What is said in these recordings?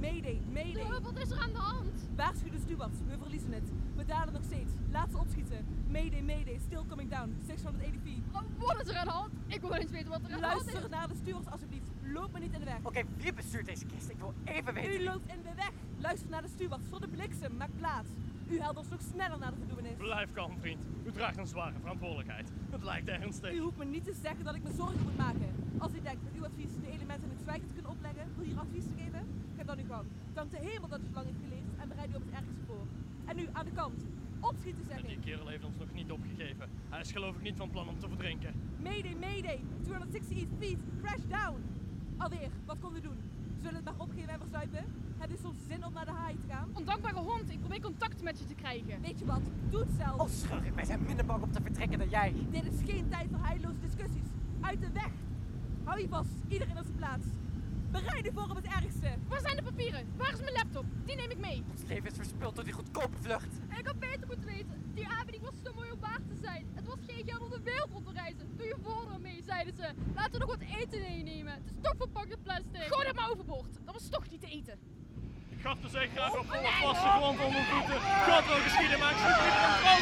Mayday, mayday. Wat is er aan de hand? Waarschuw de stewards, we verliezen het. We dalen nog steeds. Laat ze opschieten. Mayday, mayday, still coming down. 680 feet. Oh, wat is er aan de hand? Ik wil eens weten wat er aan de hand is. Luister naar de stewards alsjeblieft. Loop me niet in de weg. Oké, wie bestuurt deze kist? Ik wil even weten. U loopt in de weg. Luister naar de stewards voor de bliksem. Maak plaats. U helpt ons nog sneller naar de verdoemenis. Blijf kalm, vriend. U draagt een zware verantwoordelijkheid. Het lijkt ernstig. U hoeft me niet te zeggen dat ik me zorgen moet maken. Als u denkt met uw advies de elementen in het zwijgen te kunnen opleggen, wil hier advies te geven, dan uw gang. Dank de hemel dat u lang heeft geleefd en bereid u op het ergste voor. En nu aan de kant. Opschieten zeg Die ik. kerel heeft ons nog niet opgegeven. Hij is geloof ik niet van plan om te verdrinken. Mayday, mayday. 268 feet. Crash down. Alweer, wat kon u doen? Zullen we het maar opgeven en verzuipen? Heb je soms zin om naar de haai te gaan? Ondankbare hond, ik probeer contact met je te krijgen. Weet je wat? Doe het zelf. Oh, schurk, wij zijn minder bang om te vertrekken dan jij. Dit is geen tijd voor heilloze discussies. Uit de weg. Hou je vast. Iedereen op zijn plaats. Bereid voor op het ergste. Waar zijn de papieren? Waar is mijn laptop? Die neem ik mee. Ons leven is verspild door die goedkope vlucht. Ik had beter moeten weten. Die aanbieding was te mooi om waar te zijn. Het was geen geld om de wereld rond te reizen. Doe je voordeel mee, zeiden ze. Laten we nog wat eten meenemen. Het is toch verpakt in plastic. Gooi dat maar overboord. Dat was toch niet te eten. Ik gaf de zee graag op volle vaste grond onder voeten. God wil geschieden, maar ik zoek liever een vrouw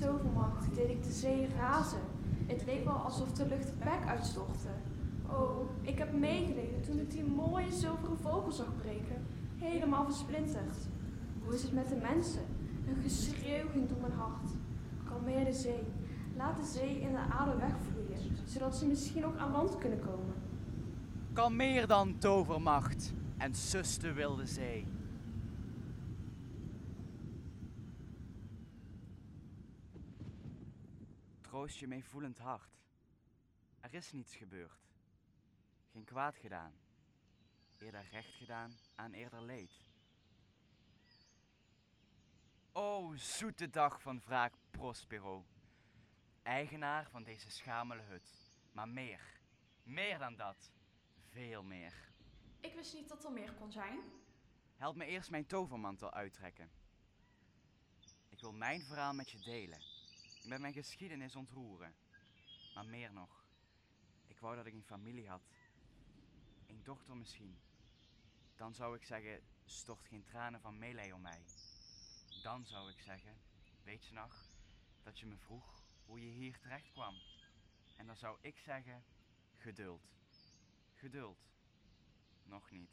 tovermacht deed ik de zee razen. Het leek wel alsof de lucht bek uitstortte. Oh, ik heb meegeleden toen ik die mooie zilveren vogel zag breken. Helemaal versplinterd. Hoe is het met de mensen? Een geschreeuw ging door mijn hart. Kalmeer de zee. Laat de zee in de aarde wegvloeien, zodat ze misschien ook aan land kunnen komen. Kalmeer dan, tovermacht. En de wilde zee. Troost je meevoelend hart. Er is niets gebeurd. Geen kwaad gedaan. Eerder recht gedaan aan eerder leed. O zoete dag van wraak Prospero. Eigenaar van deze schamele hut. Maar meer. Meer dan dat. Veel meer. Ik wist niet dat er meer kon zijn. Help me eerst mijn tovermantel uittrekken. Ik wil mijn verhaal met je delen. Met mijn geschiedenis ontroeren. Maar meer nog. Ik wou dat ik een familie had. Een dochter misschien. Dan zou ik zeggen, stort geen tranen van meelij om mij. Dan zou ik zeggen, weet je nog, dat je me vroeg hoe je hier terecht kwam. En dan zou ik zeggen, geduld. Geduld. Nog niet.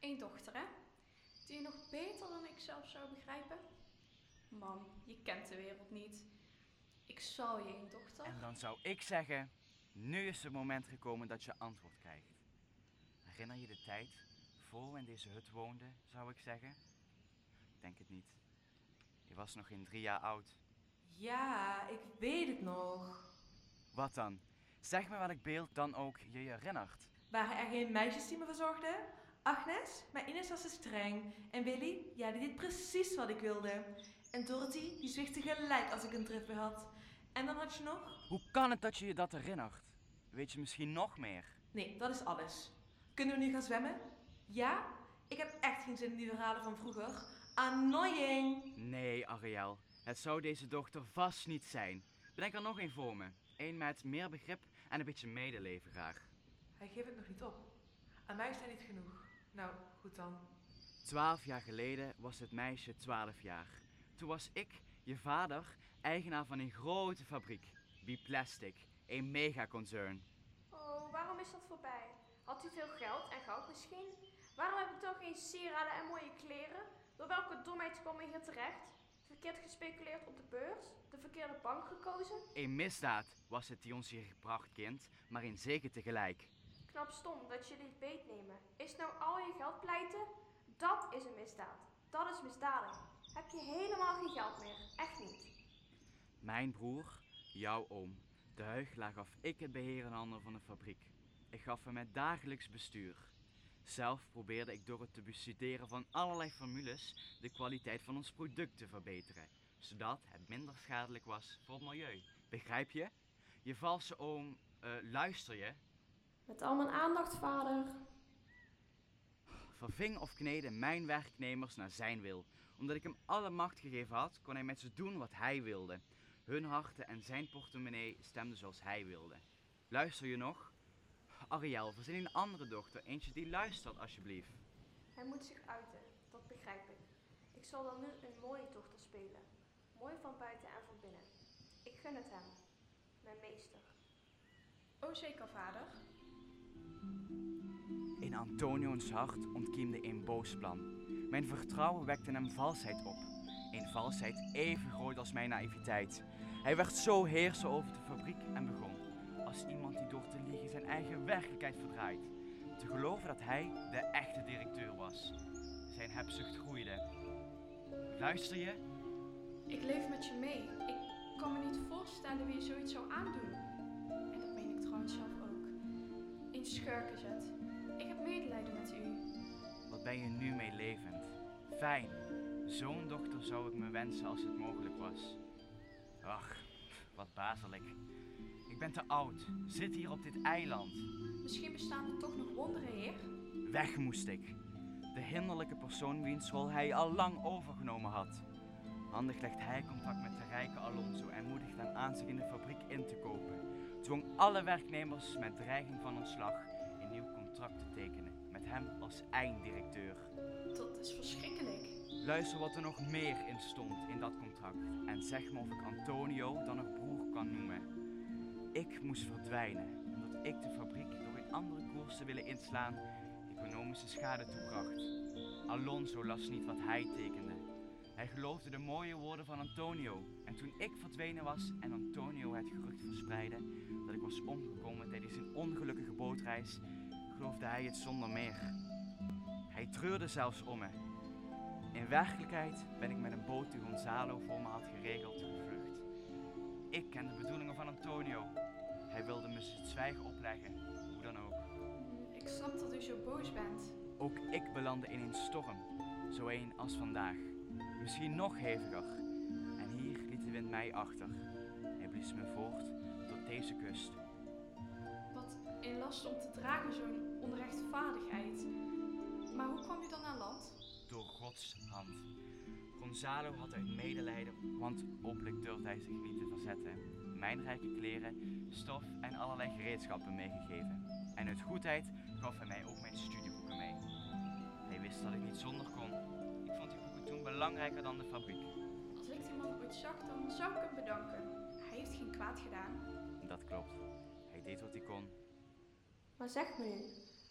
Eén dochter, hè? Die je nog beter dan ik zelf zou begrijpen? Man, je kent de wereld niet. Ik zal je een dochter. En dan zou ik zeggen, nu is het moment gekomen dat je antwoord krijgt. Herinner je de tijd voor we in deze hut woonden, zou ik zeggen? Ik denk het niet. Je was nog geen drie jaar oud. Ja, ik weet het nog. Wat dan? Zeg me wat ik beeld dan ook je je herinnert. Waren er geen meisjes die me verzorgden? Agnes, mijn Ines was te streng. En Willy, ja, die deed precies wat ik wilde. En Dorothy, die zwichtte gelijk als ik een trip had. En dan had je nog? Hoe kan het dat je je dat herinnert? Weet je misschien nog meer? Nee, dat is alles. Kunnen we nu gaan zwemmen? Ja? Ik heb echt geen zin in die verhalen van vroeger. Annoying! Nee, Ariel. Het zou deze dochter vast niet zijn. Bedenk er nog een voor me. Eén met meer begrip en een beetje medeleven graag. Hij geeft het nog niet op. Aan mij is hij niet genoeg. Nou, goed dan. Twaalf jaar geleden was het meisje twaalf jaar. Toen was ik, je vader, eigenaar van een grote fabriek. Biplastic, een megaconcern. Oh, waarom is dat voorbij? Had u veel geld en goud misschien? Waarom heb ik dan geen sieraden en mooie kleren? Door welke domheid kwam ik hier terecht? Verkeerd gespeculeerd op de beurs? De verkeerde bank gekozen? Een misdaad was het die ons hier gebracht, kind, maar in zeker tegelijk. Knap stom dat je dit beetnemen. Is nou al je geld pleiten? Dat is een misdaad. Dat is misdadig. Heb je helemaal geen geld meer. Echt niet. Mijn broer, jouw oom, de huigelaar gaf ik het beheer in handen van de fabriek. Ik gaf hem het dagelijks bestuur. Zelf probeerde ik door het te bestuderen van allerlei formules de kwaliteit van ons product te verbeteren, zodat het minder schadelijk was voor het milieu. Begrijp je? Je valse oom, eh, luister je? Met al mijn aandacht, vader. Verving of kneedde mijn werknemers naar zijn wil. Omdat ik hem alle macht gegeven had, kon hij met ze doen wat hij wilde. Hun harten en zijn portemonnee stemden zoals hij wilde. Luister je nog? Ariel, verzin een andere dochter, eentje die luistert alsjeblieft. Hij moet zich uiten, dat begrijp ik. Ik zal dan nu een mooie dochter spelen. Mooi van buiten en van binnen. Ik gun het hem. Mijn meester. Oh zeker, vader. In Antonio's hart ontkiemde een boos plan. Mijn vertrouwen wekte hem valsheid op. Een valsheid even groot als mijn naïviteit. Hij werd zo heerser over de fabriek en begon, als iemand die door te liegen zijn eigen werkelijkheid verdraait, te geloven dat hij de echte directeur was. Zijn hebzucht groeide. Luister je? Ik leef met je mee. Ik kan me niet voorstellen wie je zoiets zou aandoen. En dat meen ik trouwens zelf ook. Een schurk is het. Ik heb medelijden met u. Wat ben je nu meelevend? Fijn. Zo'n dochter zou ik me wensen als het mogelijk was. Ach, wat bazelijk. Ik ben te oud. Zit hier op dit eiland. Misschien bestaan er toch nog wonderen, heer? Weg moest ik. De hinderlijke persoon wiens rol hij al lang overgenomen had. Handig legt hij contact met de rijke Alonso en moedigt hem aan zich in de fabriek in te kopen. Dwong alle werknemers met dreiging van ontslag een nieuw contract te tekenen. Met hem als einddirecteur. Dat is verschrikkelijk. Luister wat er nog meer in stond in dat contract. En zeg me of ik Antonio dan nog broer kan noemen. Ik moest verdwijnen, omdat ik de fabriek door een andere koers te willen inslaan economische schade toebracht. Alonso las niet wat hij tekende. Hij geloofde de mooie woorden van Antonio. En toen ik verdwenen was en Antonio het gerucht verspreidde dat ik was omgekomen tijdens een ongelukkige bootreis, geloofde hij het zonder meer. Hij treurde zelfs om me. In werkelijkheid ben ik met een boot die Gonzalo voor me had geregeld gevlucht. Ik ken de bedoelingen van Antonio. Hij wilde me het zwijgen opleggen, hoe dan ook. Ik snap dat u zo boos bent. Ook ik belandde in een storm, zo een als vandaag. Misschien nog heviger. En hier liet de wind mij achter. Hij blies me voort tot deze kust. Wat een last om te dragen, zo'n onrechtvaardigheid. Maar hoe kwam u dan aan land? Door Gods hand. Gonzalo had uit medelijden, want openlijk durfde hij zich niet te verzetten, mijn rijke kleren, stof en allerlei gereedschappen meegegeven. En uit goedheid gaf hij mij ook mijn studieboeken mee. Hij wist dat ik niet zonder kon. Ik vond die boeken toen belangrijker dan de fabriek. Als ik die man ooit zag, dan zou ik hem bedanken. Hij heeft geen kwaad gedaan. Dat klopt. Hij deed wat hij kon. Maar zeg me nu,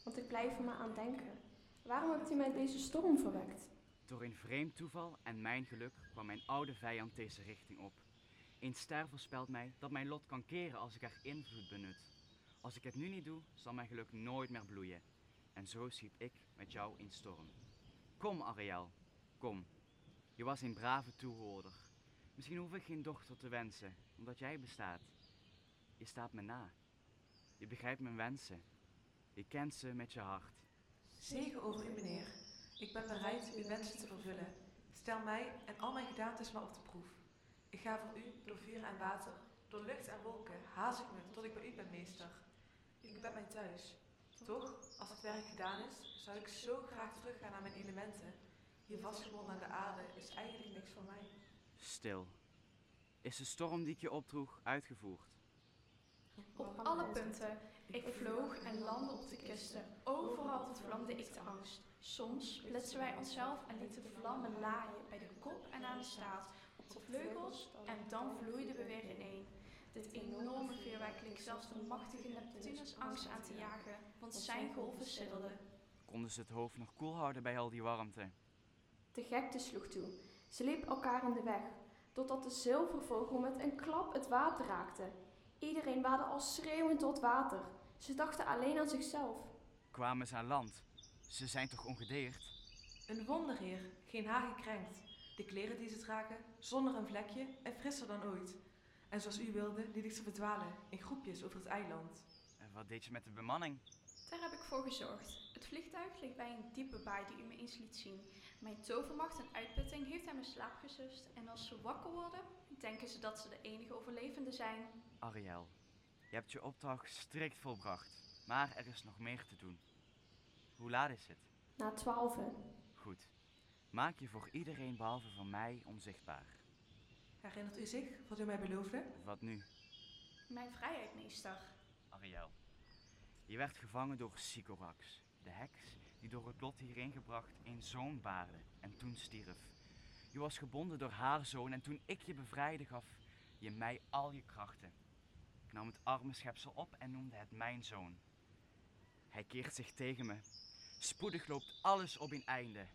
want ik blijf er maar aan denken. Waarom hebt u mij deze storm verwekt? Door een vreemd toeval en mijn geluk kwam mijn oude vijand deze richting op. Een ster voorspelt mij dat mijn lot kan keren als ik er invloed benut. Als ik het nu niet doe, zal mijn geluk nooit meer bloeien. En zo schiep ik met jou in storm. Kom, Ariel, kom. Je was een brave toehoorder. Misschien hoef ik geen dochter te wensen, omdat jij bestaat. Je staat me na. Je begrijpt mijn wensen. Je kent ze met je hart. Zegen over u, meneer. Ik ben bereid uw wensen te vervullen. Stel mij en al mijn gedaantes maar op de proef. Ik ga voor u door vuur en water, door lucht en wolken, haast ik me tot ik bij u ben, meester. Ik ben mijn thuis. Toch, als het werk gedaan is, zou ik zo graag teruggaan naar mijn elementen. Hier vastgebonden aan de aarde is eigenlijk niks voor mij. Stil. Is de storm die ik je opdroeg uitgevoerd? Op alle punten. Ik vloog en landde op de kisten. Overal vlamde ik de angst. Soms splitsten wij onszelf en lieten de vlammen laaien bij de kop en aan de staart, op de vleugels en dan vloeiden we weer ineen. Dit enorme vuurwerk leek zelfs de machtige Neptunus angst aan te jagen, want zijn golven sidderden. Konden ze het hoofd nog koel houden bij al die warmte? De gekte sloeg toe. Ze liep elkaar in de weg, totdat de zilvervogel met een klap het water raakte. Iedereen waadde al schreeuwend tot water. Ze dachten alleen aan zichzelf. Kwamen ze aan land? Ze zijn toch ongedeerd? Een wonder, heer. Geen haar gekrenkt. De kleren die ze dragen, zonder een vlekje en frisser dan ooit. En zoals u wilde, liet ik ze verdwalen, in groepjes over het eiland. wat deed je met de bemanning? Daar heb ik voor gezorgd. Het vliegtuig ligt bij een diepe baai die u me eens liet zien. Mijn tovermacht en uitputting heeft hem in slaap gesust. En als ze wakker worden, denken ze dat ze de enige overlevende zijn. Ariel, je hebt je opdracht strikt volbracht. Maar er is nog meer te doen. Hoe laat is het? Na twaalfen. Goed. Maak je voor iedereen behalve voor mij onzichtbaar. Herinnert u zich wat u mij beloofde? Wat nu, Mijn vrijheid, meester. Ariel? Je werd gevangen door Sycorax, de heks die door het lot hierheen gebracht een zoon baarde en toen stierf. Je was gebonden door haar zoon en toen ik je bevrijde gaf je mij al je krachten. Nam het arme schepsel op en noemde het mijn zoon. Hij keert zich tegen me. Spoedig loopt alles op een einde.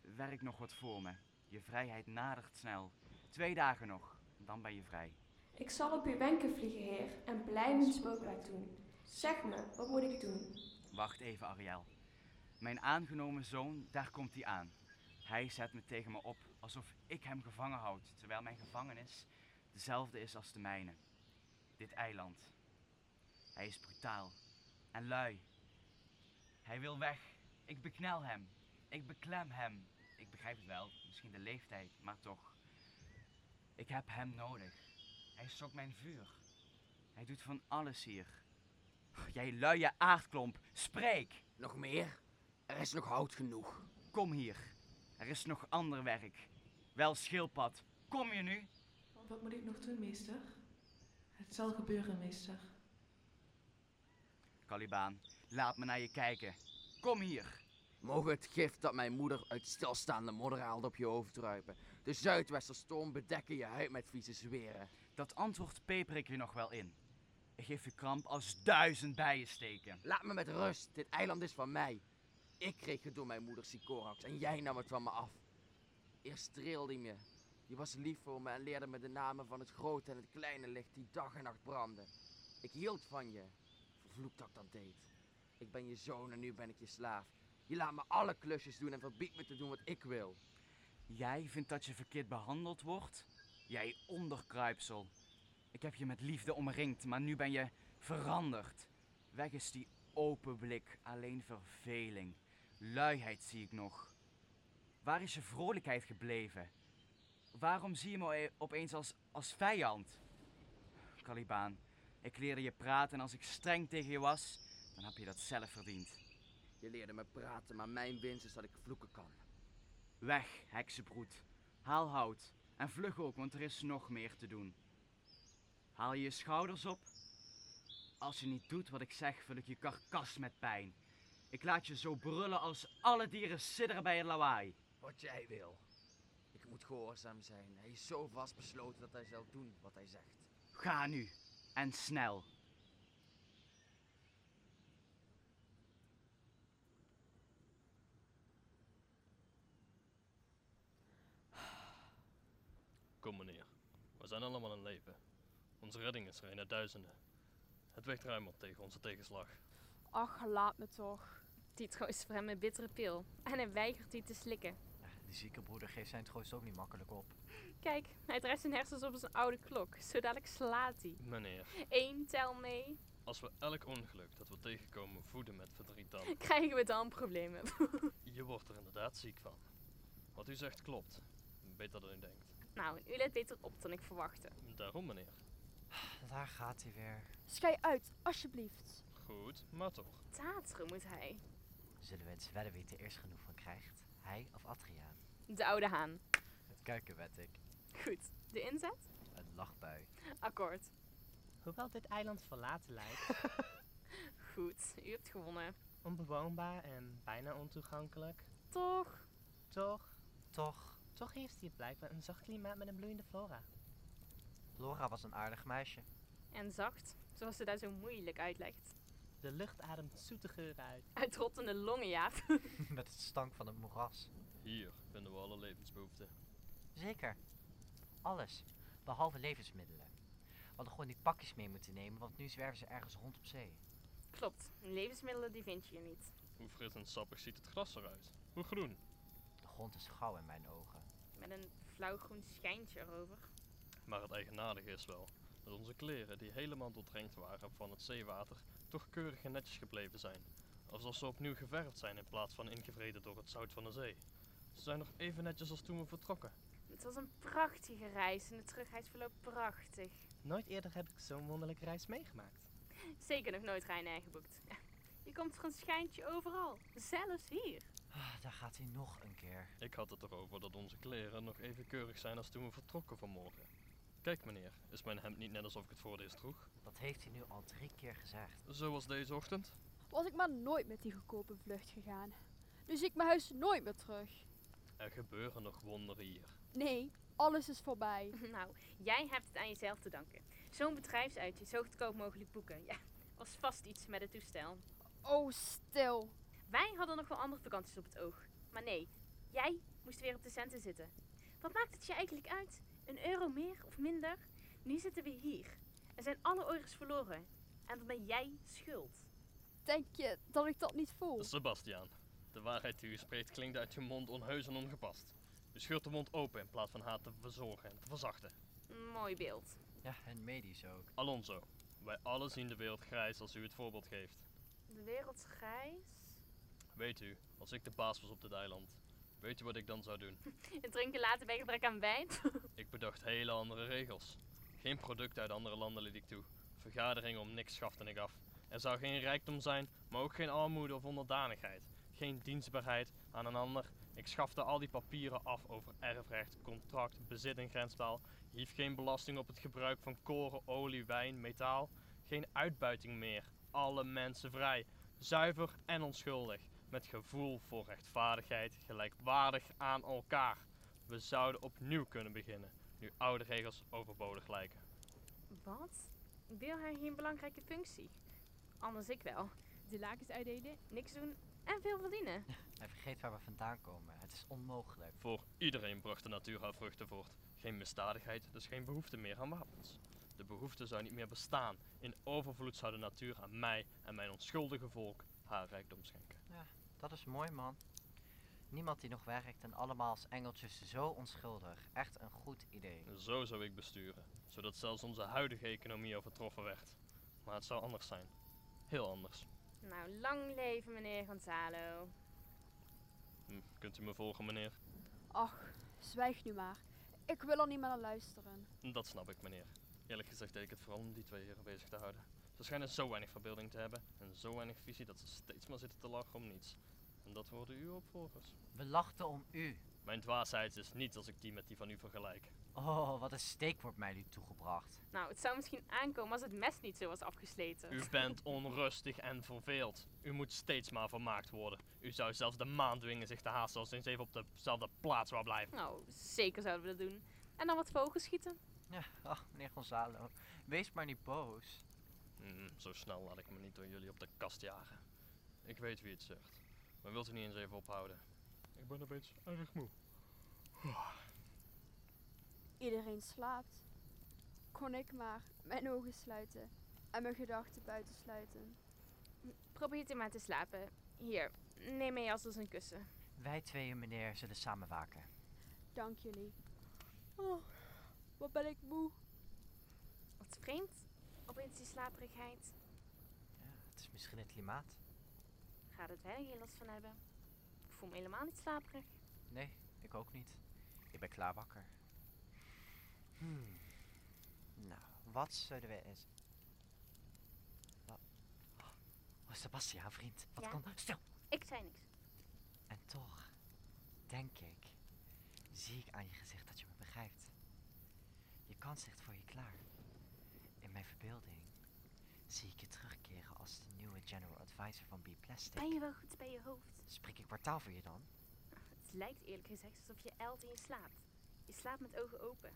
Werk nog wat voor me. Je vrijheid nadert snel. Twee dagen nog, dan ben je vrij. Ik zal op uw wenken vliegen, heer, en blij mijn spookwerk doen. Zeg me, wat moet ik doen? Wacht even, Ariel. Mijn aangenomen zoon, daar komt hij aan. Hij zet me tegen me op, alsof ik hem gevangen houd, terwijl mijn gevangenis dezelfde is als de mijne. Dit eiland. Hij is brutaal en lui. Hij wil weg. Ik beknel hem. Ik beklem hem. Ik begrijp het wel, misschien de leeftijd, maar toch. Ik heb hem nodig. Hij stokt mijn vuur. Hij doet van alles hier. Jij luie aardklomp, spreek! Nog meer? Er is nog hout genoeg. Kom hier. Er is nog ander werk. Wel, schildpad, kom je nu? Wat moet ik nog doen, meester? Het zal gebeuren, meester. Caliban, laat me naar je kijken. Kom hier. Mogen het gif dat mijn moeder uit stilstaande modder haalde op je hoofd druipen. De zuidwesterstorm bedekken je huid met vieze zweren. Dat antwoord peper ik je nog wel in. Ik geef je kramp als duizend bijen steken. Laat me met rust. Dit eiland is van mij. Ik kreeg het door mijn moeder Sycorax en jij nam het van me af. Eerst streelde hij me. Je was lief voor me en leerde me de namen van het grote en het kleine licht die dag en nacht brandden. Ik hield van je. Vervloekt dat ik dat deed. Ik ben je zoon en nu ben ik je slaaf. Je laat me alle klusjes doen en verbiedt me te doen wat ik wil. Jij vindt dat je verkeerd behandeld wordt? Jij onderkruipsel. Ik heb je met liefde omringd, maar nu ben je veranderd. Weg is die open blik, alleen verveling. Luiheid zie ik nog. Waar is je vrolijkheid gebleven? Waarom zie je me opeens als, als vijand? Caliban, ik leerde je praten en als ik streng tegen je was, dan heb je dat zelf verdiend. Je leerde me praten, maar mijn winst is dat ik vloeken kan. Weg, heksenbroed. Haal hout. En vlug ook, want er is nog meer te doen. Haal je je schouders op. Als je niet doet wat ik zeg, vul ik je karkas met pijn. Ik laat je zo brullen als alle dieren sidderen bij het lawaai. Wat jij wil. Moet gehoorzaam zijn. Hij is zo vastbesloten dat hij zal doen wat hij zegt. Ga nu. En snel. Kom meneer, we zijn allemaal in leven. Onze redding is er een naar duizenden. Het weegt ruimer tegen onze tegenslag. Ach, laat me toch. Die troost voor hem een bittere pil. En hij weigert die te slikken. Die zieke broeder geeft zijn troost ook niet makkelijk op. Kijk, hij draait zijn hersens op zijn oude klok. Zo dadelijk slaat hij. Meneer, Eén tel mee. als we elk ongeluk dat we tegenkomen voeden met verdriet dan... Krijgen we dan problemen. Je wordt er inderdaad ziek van. Wat u zegt klopt. Beter dan u denkt. nou, u let beter op dan ik verwachtte. Daarom meneer. Daar gaat hij weer. Schij uit, alsjeblieft. Goed, maar toch. Tateren moet hij. Zullen we eens het er eerst genoeg van krijgt? Hij of Adriaan? De oude haan. Het kuiken wed ik. Goed. De inzet? Een lachbui. Akkoord. Hoewel dit eiland verlaten lijkt, Goed, u hebt gewonnen. onbewoonbaar en bijna ontoegankelijk, Toch? toch, Toch, toch heeft hij blijkbaar een zacht klimaat met een bloeiende flora. Laura was een aardig meisje. En zacht, zoals ze daar zo moeilijk uitlegt. De lucht ademt zoete geuren uit. Uit rottende longen, ja. Met het stank van het moeras. Hier vinden we alle levensbehoeften. Zeker. Alles. Behalve levensmiddelen. We hadden gewoon die pakjes mee moeten nemen, want nu zwerven ze ergens rond op zee. Klopt, levensmiddelen die vind je hier niet. Hoe fris en sappig ziet het gras eruit? Hoe groen? De grond is gauw in mijn ogen. Met een flauwgroen schijntje erover. Maar het eigenaardige is wel Dat onze kleren, die helemaal doordrenkt waren van het zeewater, toch keurig en netjes gebleven zijn. Alsof ze opnieuw geverfd zijn in plaats van ingevreden door het zout van de zee. Ze zijn nog even netjes als toen we vertrokken. Het was een prachtige reis en de terugreis verloopt prachtig. Nooit eerder heb ik zo'n wonderlijke reis meegemaakt. Zeker nog nooit Ryanair geboekt. Je komt voor een schijntje overal, zelfs hier. Ah, daar gaat hij nog een keer. Ik had het erover dat onze kleren nog even keurig zijn als toen we vertrokken vanmorgen. Kijk meneer, is mijn hemd niet net alsof ik het voor het eerst droeg? Dat heeft hij nu al drie keer gezegd. Zoals deze ochtend? Was ik maar nooit met die goedkope vlucht gegaan. Nu zie ik mijn huis nooit meer terug. Er gebeuren nog wonderen hier. Nee, alles is voorbij. Nou, jij hebt het aan jezelf te danken. Zo'n bedrijfsuitje zo goedkoop mogelijk boeken. Ja, was vast iets met het toestel. Oh, stil. Wij hadden nog wel andere vakanties op het oog. Maar nee, jij moest weer op de centen zitten. Wat maakt het je eigenlijk uit? Een euro meer of minder? Nu zitten we hier. En zijn alle euro's verloren. En dan ben jij schuld. Denk je dat ik dat niet voel? Sebastiaan, de waarheid die u spreekt klinkt uit uw mond onheus en ongepast. U scheurt de mond open in plaats van haar te verzorgen en te verzachten. Mooi beeld. Ja, en medisch ook. Alonso, wij allen zien de wereld grijs als u het voorbeeld geeft. De wereld grijs. Weet u, als ik de baas was op dit eiland, weet u wat ik dan zou doen? En drinken later bij gebrek aan wijn. Ik bedacht hele andere regels. Geen producten uit andere landen liet ik toe. Vergaderingen om niks schafte ik af. Er zou geen rijkdom zijn, maar ook geen armoede of onderdanigheid. Geen dienstbaarheid aan een ander. Ik schafte al die papieren af over erfrecht, contract, bezit en grenspaal. Hief geen belasting op het gebruik van koren, olie, wijn, metaal. Geen uitbuiting meer. Alle mensen vrij. Zuiver en onschuldig. Met gevoel voor rechtvaardigheid, gelijkwaardig aan elkaar. We zouden opnieuw kunnen beginnen, nu oude regels overbodig lijken. Wat? Deel hij geen belangrijke functie? Anders ik wel. De lakens uitdelen, niks doen en veel verdienen. Hij vergeet waar we vandaan komen. Het is onmogelijk. Voor iedereen bracht de natuur haar vruchten voort. Geen misdadigheid, dus geen behoefte meer aan wapens. De behoefte zou niet meer bestaan. In overvloed zou de natuur aan mij en mijn onschuldige volk haar rijkdom schenken. Ja, dat is mooi, man. Niemand die nog werkt en allemaal als engeltjes zo onschuldig. Echt een goed idee. Zo zou ik besturen, zodat zelfs onze huidige economie overtroffen werd. Maar het zou anders zijn. Heel anders. Nou, lang leven meneer Gonzalo. Hm, kunt u me volgen, meneer? Ach, zwijg nu maar. Ik wil er niet meer naar luisteren. Dat snap ik, meneer. Eerlijk gezegd deed ik het vooral om die twee heren bezig te houden. Ze schijnen zo weinig verbeelding te hebben en zo weinig visie dat ze steeds maar zitten te lachen om niets. En dat worden uw opvolgers. We lachten om u. Mijn dwaasheid is niet als ik die met die van u vergelijk. Oh, wat een steek wordt mij nu toegebracht. Nou, het zou misschien aankomen als het mes niet zo was afgesleten. U bent onrustig en verveeld. U moet steeds maar vermaakt worden. U zou zelfs de maan dwingen zich te haasten als ze eens even op dezelfde plaats wou blijven. Nou, zeker zouden we dat doen. En dan wat vogels schieten. Ja, ach, meneer Gonzalo. Wees maar niet boos. Mm, zo snel laat ik me niet door jullie op de kast jagen. Ik weet wie het zegt. Maar wilt u niet eens even ophouden? Ik ben een beetje erg moe. Iedereen slaapt. Kon ik maar mijn ogen sluiten en mijn gedachten buiten sluiten. Probeer u maar te slapen. Hier, neem mee als een kussen. Wij tweeën, meneer, zullen samen waken. Dank jullie. Oh, wat ben ik moe. Wat vreemd. Opeens die slaperigheid. Ja, het is misschien het klimaat. Gaat het wel hier last van hebben? Ik voel me helemaal niet slaperig. Nee, ik ook niet. Ik ben klaar wakker. Hmm. Nou, wat zullen we eens... Wat? Oh, Sebastiaan, vriend. Wat Ja? kon... Stil! Ik zei niks. En toch, denk ik, zie ik aan je gezicht dat je me begrijpt. Je kans ligt voor je klaar. In mijn verbeelding zie ik je terugkeren als de nieuwe general advisor van B Plastic. Ben je wel goed bij je hoofd? Spreek ik kwartaal voor je dan? Het lijkt eerlijk gezegd alsof je ijlt in je slaapt. Je slaapt met ogen open.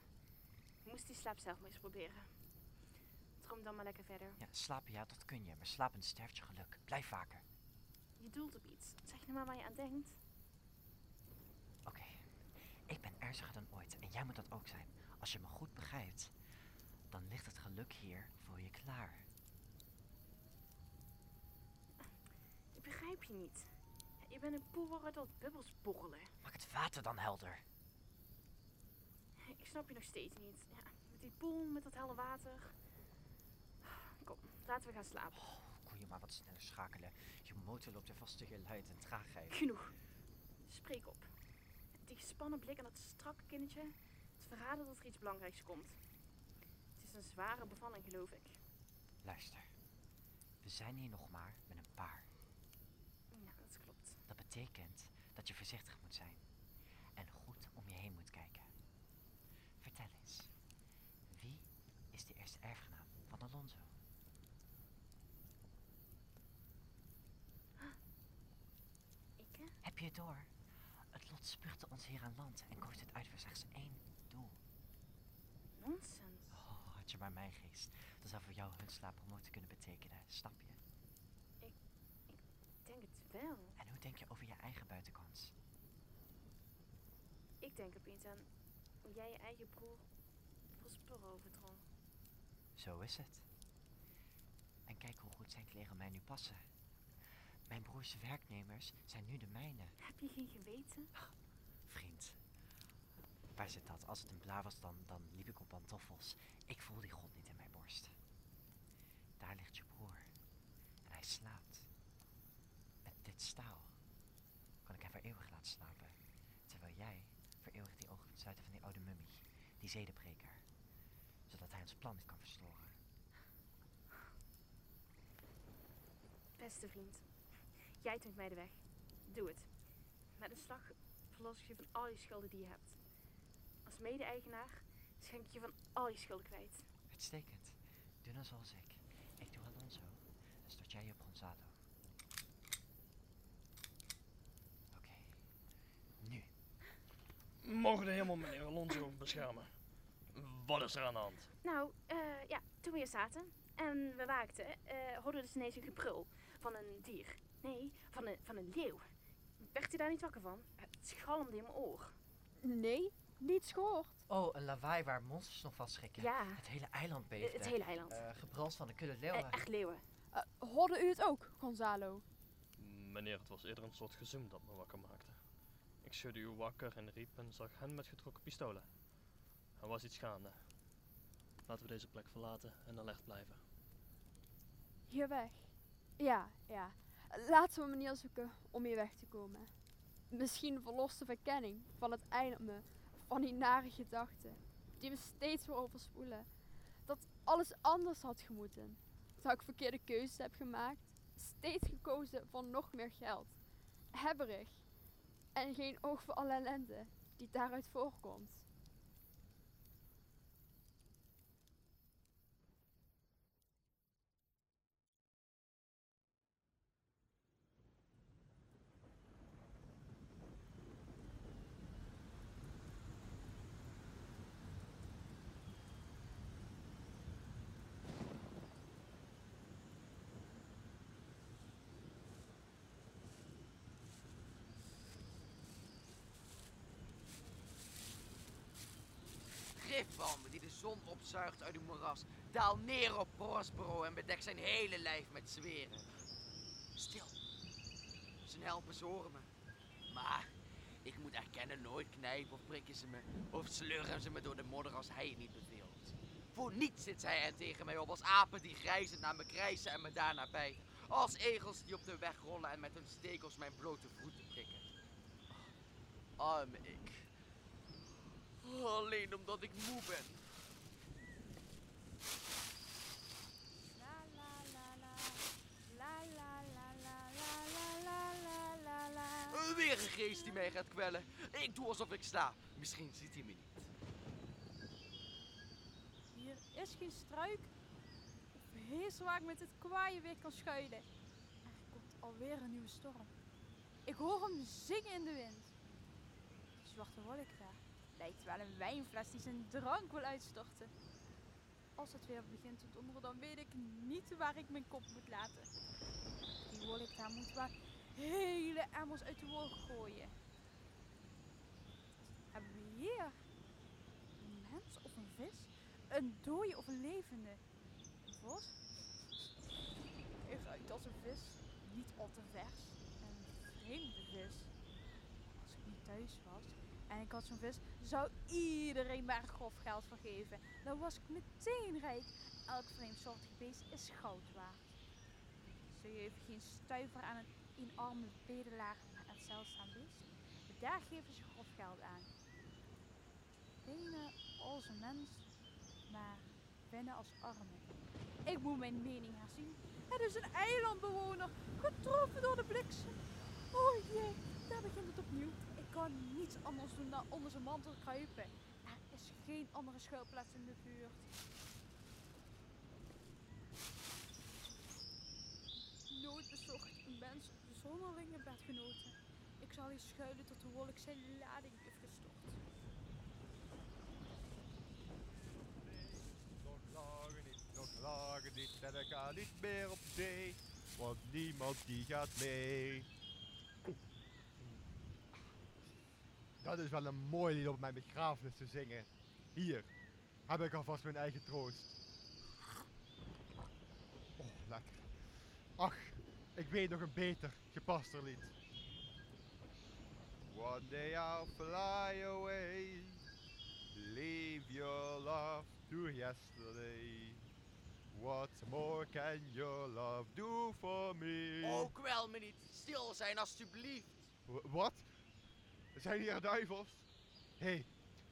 Je moest die slaap zelf maar eens proberen. Droom dan maar lekker verder. Ja, slapen ja, dat kun je, maar slapen sterft je geluk. Blijf vaker. Je doelt op iets. Zeg nou maar waar je aan denkt. Oké, ik ben ernstiger dan ooit en jij moet dat ook zijn. Als je me goed begrijpt, dan ligt het geluk hier voor je klaar. Ik begrijp je niet. Je bent een poel waaruit wat bubbels borrelen. Maak het water dan helder. Snap je nog steeds niet. Ja, met die poel, met dat helle water. Laten we gaan slapen. Kon je maar wat sneller schakelen. Je motor loopt er vast tegen luid en traagheid. Genoeg. Spreek op. Die gespannen blik en dat strakke kindertje. Het verraden dat er iets belangrijks komt. Het is een zware bevalling, geloof ik. Luister. We zijn hier nog maar met een paar. Ja, dat klopt. Dat betekent dat je voorzichtig moet zijn. En goed om je heen moet kijken. Vertel eens. Wie erfgenaam van Alonso? Ik, hè? Heb je het door? Het lot spuugde ons hier aan land en koos het uit voor slechts één doel. Nonsens. Oh, had je maar mijn geest. Dat zou voor jou hun slaappromotie kunnen betekenen, snap je? Ik denk het wel. En hoe denk je over je eigen buitenkans? Ik denk opeens aan hoe jij je eigen broer Prospero overdrong. Zo is het. En kijk hoe goed zijn kleren mij nu passen. Mijn broers werknemers zijn nu de mijne. Heb je geen geweten? Vriend. Waar zit dat? Als het een blaar was, dan, dan liep ik op pantoffels. Ik voel die god niet in mijn borst. Daar ligt je broer. En hij slaapt. Met dit staal kan ik hem voor eeuwig laten slapen. Terwijl jij voor eeuwig die ogen kunt sluiten van die oude mummie. Die zedenbreker. Zodat hij ons plan niet kan verstoren. Beste vriend, jij toont mij de weg. Doe het. Met een slag verlos ik je van al je schulden die je hebt. Als mede-eigenaar schenk ik je van al je schulden kwijt. Uitstekend. Doe dan zoals ik. Ik doe Alonso. Dan stort jij je op Gonzalo. Oké. Nu. Mogen de hemel meneer Alonso beschermen. Wat is er aan de hand? Nou, eh, ja, toen we hier zaten en we waakten, eh hoorden we dus ineens een gebrul van een dier. Nee, van een, van een leeuw. Werd u daar niet wakker van? Het schalmde in mijn oor. Nee, niets gehoord. Oh, een lawaai waar monsters nog van schrikken. Ja. Het hele eiland beefde. Het hele eiland. Eh, gebrals van de kudde leeuwen. echt leeuwen. Eh, hoorde u het ook, Gonzalo? Meneer, het was eerder een soort gezum dat me wakker maakte. Ik schudde u wakker en riep en zag hen met getrokken pistolen. Er was iets gaande. Laten we deze plek verlaten en alert blijven. Hier weg. Ja, ja. Laten we een manier zoeken om hier weg te komen. Misschien verlost de verkenning van het eind me van die nare gedachten die me steeds weer overspoelen. Dat alles anders had gemoeten. Dat ik verkeerde keuzes heb gemaakt. Steeds gekozen voor nog meer geld. Hebberig. En geen oog voor alle ellende die daaruit voorkomt. Gifwalmen die de zon opzuigt uit het moeras. Daal neer op Prospero en bedek zijn hele lijf met zweren. Stil. Zijn helpers horen me. Maar ik moet erkennen, nooit knijpen of prikken ze me. Of sleuren ze me door de modder als hij het niet beveelt. Voor niets zit zij er tegen mij op als apen die grijzend naar me krijsen en me daarna bijten. Als egels die op de weg rollen en met hun stekels mijn blote voeten prikken. Arme ik. Alleen omdat ik moe ben. Weer een geest die mij gaat kwellen. Ik doe alsof ik sta. Misschien ziet hij me niet. Hier is geen struik hees waar ik met het kwaaie weer kan schuilen. Er komt alweer een nieuwe storm. Ik hoor hem zingen in de wind. Zwarte wolk daar lijkt wel een wijnfles die zijn drank wil uitstorten. Als het weer begint te donderen, dan weet ik niet waar ik mijn kop moet laten. Die wolk daar moet wel hele emmers uit de wolk gooien. Hebben we hier een mens of een vis? Een dode of een levende? Vos? Hij ruikt als een vis. Niet al te vers. Een vreemde vis. Als ik niet thuis was en ik had zo'n vis, zou iedereen daar grof geld voor geven. Dan was ik meteen rijk. Elk vreemdsoortig beest is goud waard. Ze geven geen stuiver aan een eenarme bedelaar en het zeldzaam beest. Daar geven ze grof geld aan. Bijna als een mens, maar bijna als arme. Ik moet mijn mening herzien. Het is een eilandbewoner, getroffen door de bliksem. Oh jee, daar begint het opnieuw. Kan niets anders doen dan onder zijn mantel kruipen. Er is geen andere schuilplaats in de buurt. Nooit bezocht een mens zonderlinge bedgenoten. Ik zal hier schuilen tot de wolk zijn lading heeft gestort. Nog langer niet, nog langer niet en ik niet meer op zee, want niemand die gaat mee. Dat is wel een mooi lied op mijn begrafenis te zingen. Hier heb ik alvast mijn eigen troost. Oh, lekker. Ach, ik weet nog een beter, gepaster lied. One day I'll fly away. Leave your love to yesterday. What more can your love do for me? Oh, kwel me niet. Stil zijn, alstublieft. W- wat? Zijn hier duivels? Hé, hey,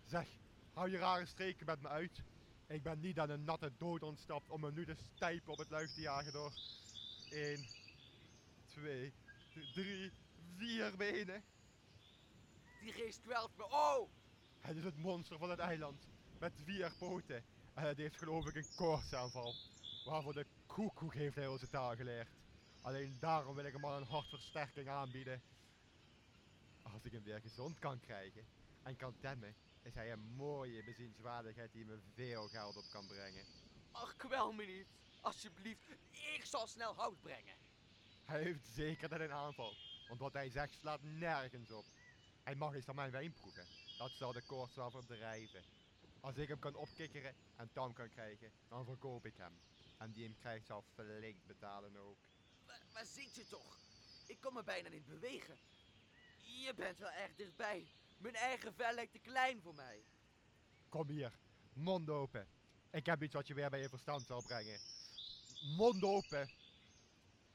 zeg, hou je rare streken met me uit. Ik ben niet aan een natte dood ontsnapt om me nu te stijpen op het luik te jagen door 1, 2, 3, 4 benen. Die geest kwelt me. Oh! Het is het monster van het eiland. Met vier poten. En het heeft geloof ik een koortsaanval. Waarvoor de koekoek heeft hij onze taal geleerd. Alleen daarom wil ik hem al een hartversterking aanbieden. Als ik hem weer gezond kan krijgen en kan temmen, is hij een mooie bezienswaardigheid die me veel geld op kan brengen. Ach, kwel me niet. Alsjeblieft, ik zal snel hout brengen. Hij heeft zeker net een aanval, want wat hij zegt slaat nergens op. Hij mag eens aan mijn wijn proeven. Dat zal de koorts wel verdrijven. Als ik hem kan opkikkeren en tam kan krijgen, dan verkoop ik hem. En die hem krijgt zal flink betalen ook. Maar, maar ziet u toch? Ik kon me bijna niet bewegen. Je bent wel erg dichtbij. Mijn eigen vel lijkt te klein voor mij. Kom hier, mond open. Ik heb iets wat je weer bij je verstand zal brengen. Mond open.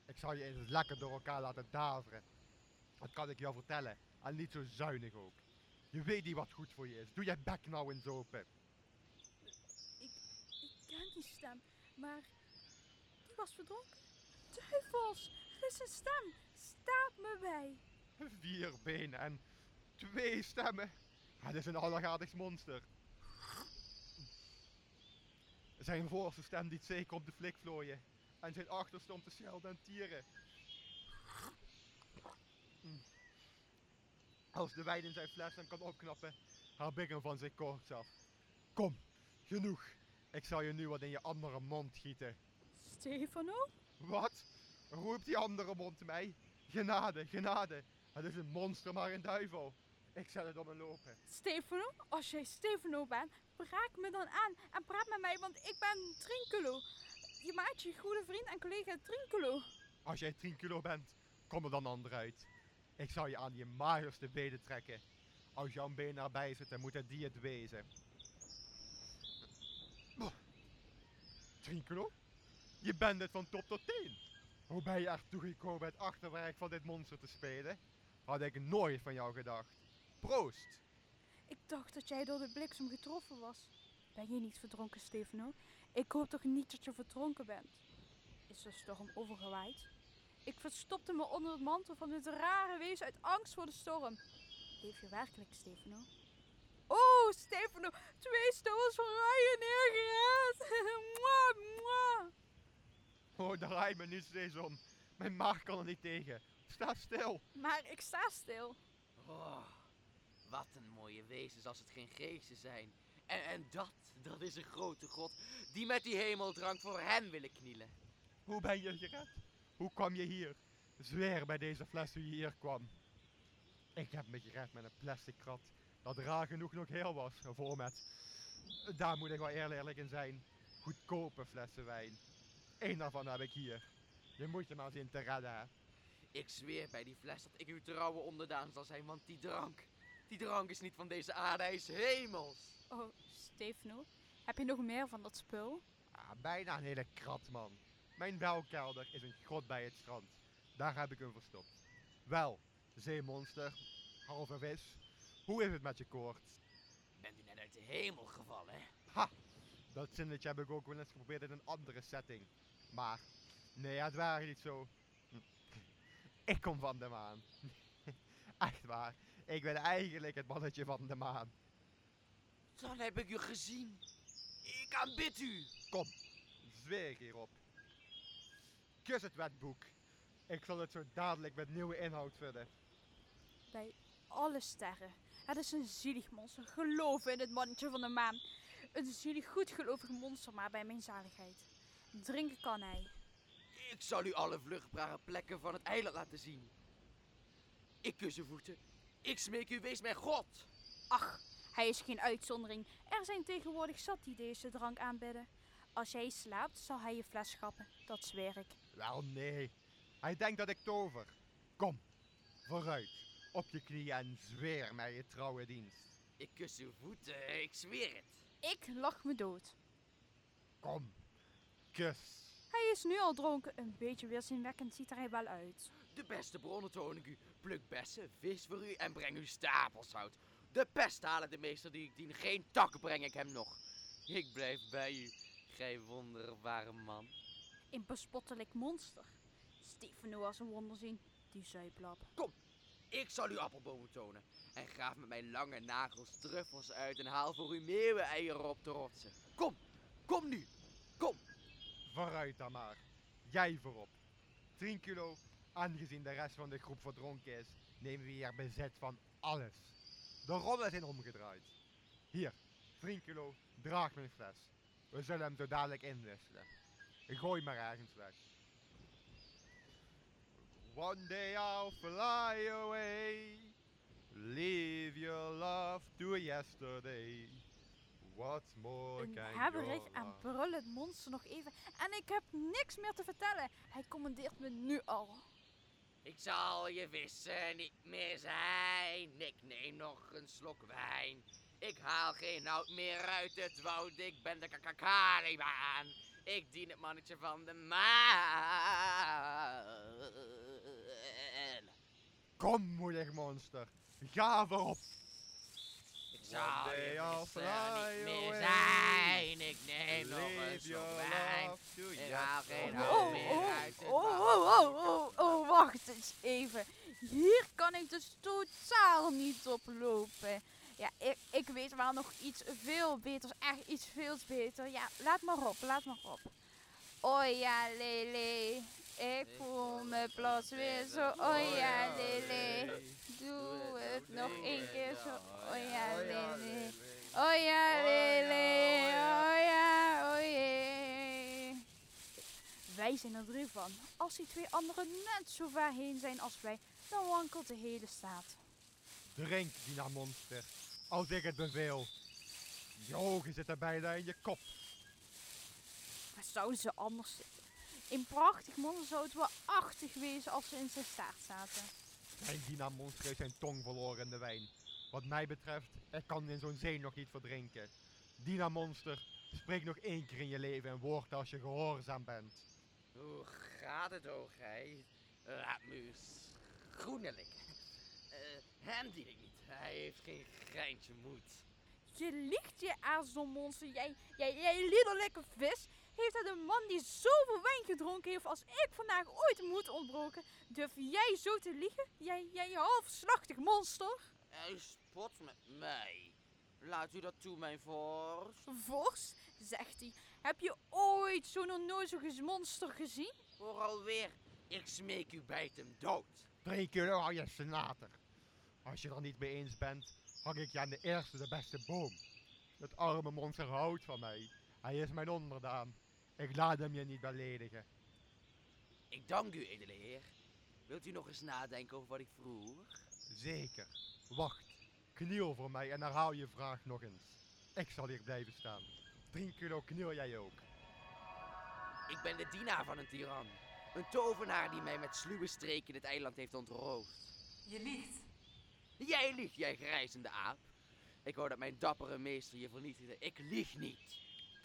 Ik zal je eens lekker door elkaar laten daveren. Dat kan ik jou vertellen. En niet zo zuinig ook. Je weet niet wat goed voor je is. Doe je bek nou eens open. Ik, ik ken die stem, maar die was verdronken. Duivels, er is een stem. Staat me bij. Vier benen en twee stemmen. Het is een alleraardigst monster. Zijn voorste stem die zeker op de flik vlooien. En zijn achterste om te schelden en tieren. Mm. Als de wijn in zijn fles hem kan opknappen, haal ik hem van zijn koorts af. Kom, genoeg. Ik zal je nu wat in je andere mond gieten. Stefano? Wat? Roept die andere mond mij? Genade, genade. Het is een monster, maar een duivel. Ik zet het om een lopen. Stefano, als jij Stefano bent, raak me dan aan en praat met mij, want ik ben Trinculo. Je maatje, goede vriend en collega Trinculo. Als jij 10 kilo bent, kom er dan ander uit. Ik zal je aan je magerste benen trekken. Als jouw been erbij zit, dan moet het die het wezen. 10 kilo? Je bent het van top tot teen. Hoe ben je ertoe gekomen het achterwerk van dit monster te spelen? Had ik nooit van jou gedacht. Proost! Ik dacht dat jij door de bliksem getroffen was. Ben je niet verdronken, Stefano? Ik hoop toch niet dat je verdronken bent? Is de storm overgewaaid? Ik verstopte me onder het mantel van dit rare wezen uit angst voor de storm. Leef je werkelijk, Stefano? Oh, Stefano, twee stokels van rijen neergered. Mwah, mwah. Oh, draai me niet steeds om. Mijn maag kan er niet tegen. Sta stil. Maar ik sta stil. Oh, wat een mooie wezens als het geen geesten zijn. En, en dat, dat is een grote god die met die hemeldrank voor hen willen knielen. Hoe ben je gered? Hoe kwam je hier? Zweer bij deze fles hoe je hier kwam. Ik heb me gered met een plastic krat dat raar genoeg nog heel was. Voor met, daar moet ik wel eerlijk eerlijk in zijn, goedkope flessen wijn. Eén daarvan heb ik hier. Je moet je maar zien te redden, hè. Ik zweer bij die fles dat ik uw trouwe onderdaan zal zijn, want die drank, Die drank is niet van deze aarde, hij is hemels. Oh, Stefano, heb je nog meer van dat spul? Ah, bijna een hele krat, man. Mijn welkelder is een grot bij het strand. Daar heb ik hem verstopt. Wel, zeemonster, halve vis. Hoe is het met je koorts? Bent u net uit de hemel gevallen, hè? Ha! Dat zinnetje heb ik ook wel eens geprobeerd in een andere setting. Maar, nee, het waren niet zo. Ik kom van de maan. Echt waar. Ik ben eigenlijk het mannetje van de maan. Dan heb ik u gezien. Ik aanbid u. Kom, zweer ik hierop. Kus het wetboek. Ik zal het zo dadelijk met nieuwe inhoud vullen. Bij alle sterren. Het is een zielig monster. Geloof in het mannetje van de maan. Een zielig, goedgelovig monster, maar bij mijn zaligheid. Drinken kan hij. Ik zal u alle vluchtbare plekken van het eiland laten zien. Ik kus uw voeten. Ik smeek u, wees mijn God. Ach, hij is geen uitzondering. Er zijn tegenwoordig zat die deze drank aanbidden. Als jij slaapt, zal hij je fles schappen. Dat zweer ik. Wel nee. Hij denkt dat ik tover. Kom, vooruit. Op je knieën en zweer mij je trouwe dienst. Ik kus uw voeten, ik zweer het. Ik lach me dood. Kom, kus. Hij is nu al dronken. Een beetje weerzinwekkend ziet er hij wel uit. De beste bronnen toon ik u. Pluk bessen, vis voor u en breng u stapels hout. De pest halen de meester die ik dien. Geen takken breng ik hem nog. Ik blijf bij u, gij wonderbare man. Een bespottelijk monster. Stefano als een wonder zien. Die zuiplap. Kom, ik zal u appelbomen tonen. En graaf met mijn lange nagels truffels uit en haal voor u meeuwen-eieren op de rotsen. Kom, kom nu, kom. Vooruit dan maar. Jij voorop. Trinculo, aangezien de rest van de groep verdronken is, nemen we hier bezit van alles. De rollen zijn omgedraaid. Hier, Trinculo, draag mijn fles. We zullen hem zo dadelijk inwisselen. Gooi maar ergens weg. One day I'll fly away. Leave your love to yesterday. What more Een can hebberig your en brullend monster nog even. En ik heb niks meer te vertellen. Hij commandeert me nu al. Ik zal je vissen niet meer zijn. Ik neem nog een slok wijn. Ik haal geen hout meer uit het woud. Ik ben de Caliban. Ik dien het mannetje van de maan. Kom, moedig monster. Ga voorop. Zal je fly niet meer zijn. Ik neem nog een slok wijn. Ik haal geen yesterday. hout meer uit het Oh, oh, oh, oh, oh, wacht eens even. Hier kan ik dus totaal niet op lopen. Ja, ik, ik weet wel nog iets veel beters. Echt iets veel beter. Ja, laat maar op, laat maar op. Oh ja, lele. Ik voel me plots weer zo. Oh ja, lele. Doe het nog één keer zo. Oh ja, lele. Oh ja, lele. Oh ja, oh jee. Wij zijn er drie van. Als die twee anderen net zo ver heen zijn als wij, dan wankelt de hele staat. Drink, Dina monster. Als ik het beveel. Je ogen zitten bijna in je kop. Waar zouden ze anders zitten? Een prachtig monster zou het wel achtig wezen als ze in zijn staart zaten. Mijn Dina monster heeft zijn tong verloren in de wijn. Wat mij betreft, ik kan in zo'n zee nog niet verdrinken. Dina monster, spreek nog één keer in je leven een woord als je gehoorzaam bent. Hoe gaat het, o gij? Laat me groenelijk. Eh, hem dien ik niet. Hij heeft geen greintje moed. Je liegt, je aarzelmonster. Jij, jij, jij liederlijke vis. Heeft het een man die zoveel wijn gedronken heeft als ik vandaag ooit moet ontbroken? Durf jij zo te liegen? Jij, jij halfslachtig monster. Hij spot met mij. Laat u dat toe, mijn vorst. Vorst, zegt hij. Heb je ooit zo'n onnozel monster gezien? Voor alweer. Ik smeek u, bijt hem dood. Drie keer al je senator. Als je er niet mee eens bent, hang ik je aan de eerste de beste boom. Het arme monster houdt van mij. Hij is mijn onderdaan. Ik laat hem je niet beledigen. Ik dank u, edele heer. Wilt u nog eens nadenken over wat ik vroeg? Zeker. Wacht. Kniel voor mij en herhaal je vraag nog eens. Ik zal hier blijven staan. Drie kilo kniel jij ook. Ik ben de dienaar van een tiran. Een tovenaar die mij met sluwe streken het eiland heeft ontroofd. Je liegt. Jij liegt, jij grijzende aap. Ik wou dat mijn dappere meester je vernietigde. Ik lieg niet.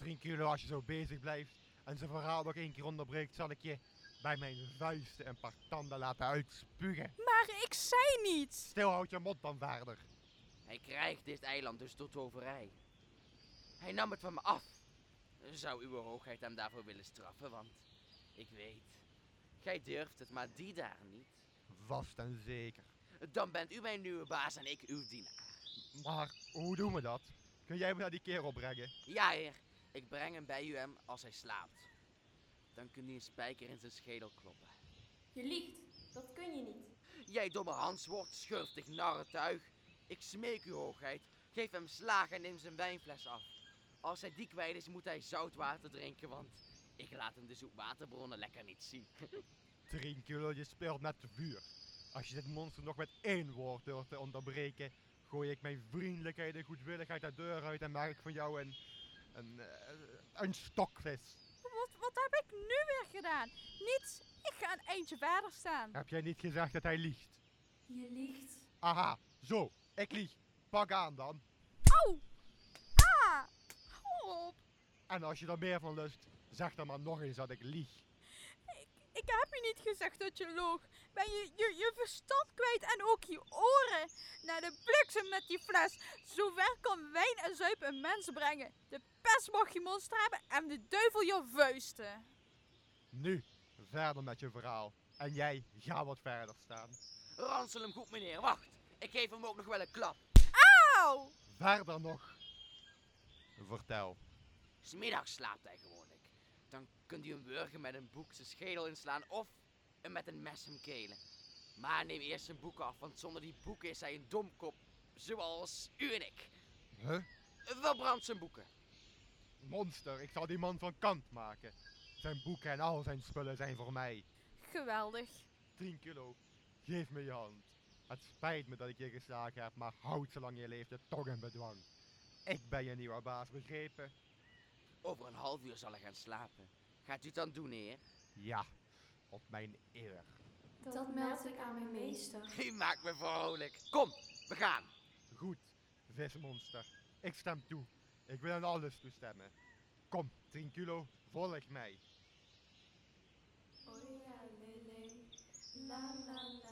Trinculo, als je zo bezig blijft en zijn verhaal nog één keer onderbreekt, zal ik je bij mijn vuisten een paar tanden laten uitspugen. Maar ik zei niet! Stil, houd je mond dan verder. Hij krijgt dit eiland dus tot toverij. Hij nam het van me af. Zou uw hoogheid hem daarvoor willen straffen, want ik weet, gij durft het, maar die daar niet. Vast en zeker. Dan bent u mijn nieuwe baas en ik uw dienaar. Maar hoe doen we dat? Kun jij me naar die kerel brengen? Ja, heer. Ik breng hem bij u hem als hij slaapt. Dan kun je een spijker in zijn schedel kloppen. Je liegt. Dat kun je niet. Jij domme Hanswoord, schurftig narretuig. Ik smeek u hoogheid, geef hem slaag en neem zijn wijnfles af. Als hij die kwijt is, moet hij zout water drinken, want ik laat hem de zoetwaterbronnen lekker niet zien. Trinculo, je speelt met vuur. Als je dit monster nog met één woord durft te onderbreken, gooi ik mijn vriendelijkheid en goedwilligheid de deur uit en maak ik van jou een, een, eh, een stokvis. Wat, wat heb ik nu weer gedaan? Niets. Ik ga een eindje verder staan. Heb jij niet gezegd dat hij liegt? Je liegt. Aha, zo, ik lieg. Pak aan dan. Au! Ah! Hou op. En als je er meer van lust, zeg dan maar nog eens dat ik lieg. Ik heb je niet gezegd dat je loog. Ben je, je je verstand kwijt en ook je oren? Naar de bliksem met die fles. Zover kan wijn en zuip een mens brengen. De pest mag je monster hebben en de duivel je vuisten. Nu, verder met je verhaal. En jij, ga wat verder staan. Ransel hem goed, meneer. Wacht, ik geef hem ook nog wel een klap. Auw! Verder nog. Vertel. Smiddags slaapt hij gewoonlijk. Dan kunt u een burger met een boek zijn schedel inslaan of hem met een mes hem kelen. Maar neem eerst zijn boek af, want zonder die boeken is hij een domkop, zoals u en ik. Huh? Verbrand zijn boeken. Monster, ik zal die man van kant maken. Zijn boeken en al zijn spullen zijn voor mij. Geweldig. 10 kilo. Geef me je hand. Het spijt me dat ik je geslagen heb, maar houd zolang je leeft het toch in bedwang. Ik ben je nieuwe baas, begrepen? Over een half uur zal hij gaan slapen. Gaat u het dan doen, heer? Ja, op mijn eer. Dat meld ik aan mijn meester. U maakt me vrolijk. Kom, we gaan. Goed, vismonster. Ik stem toe. Ik wil aan alles toestemmen. Kom, 10 kilo, volg mij. Oh ja, lele. La la la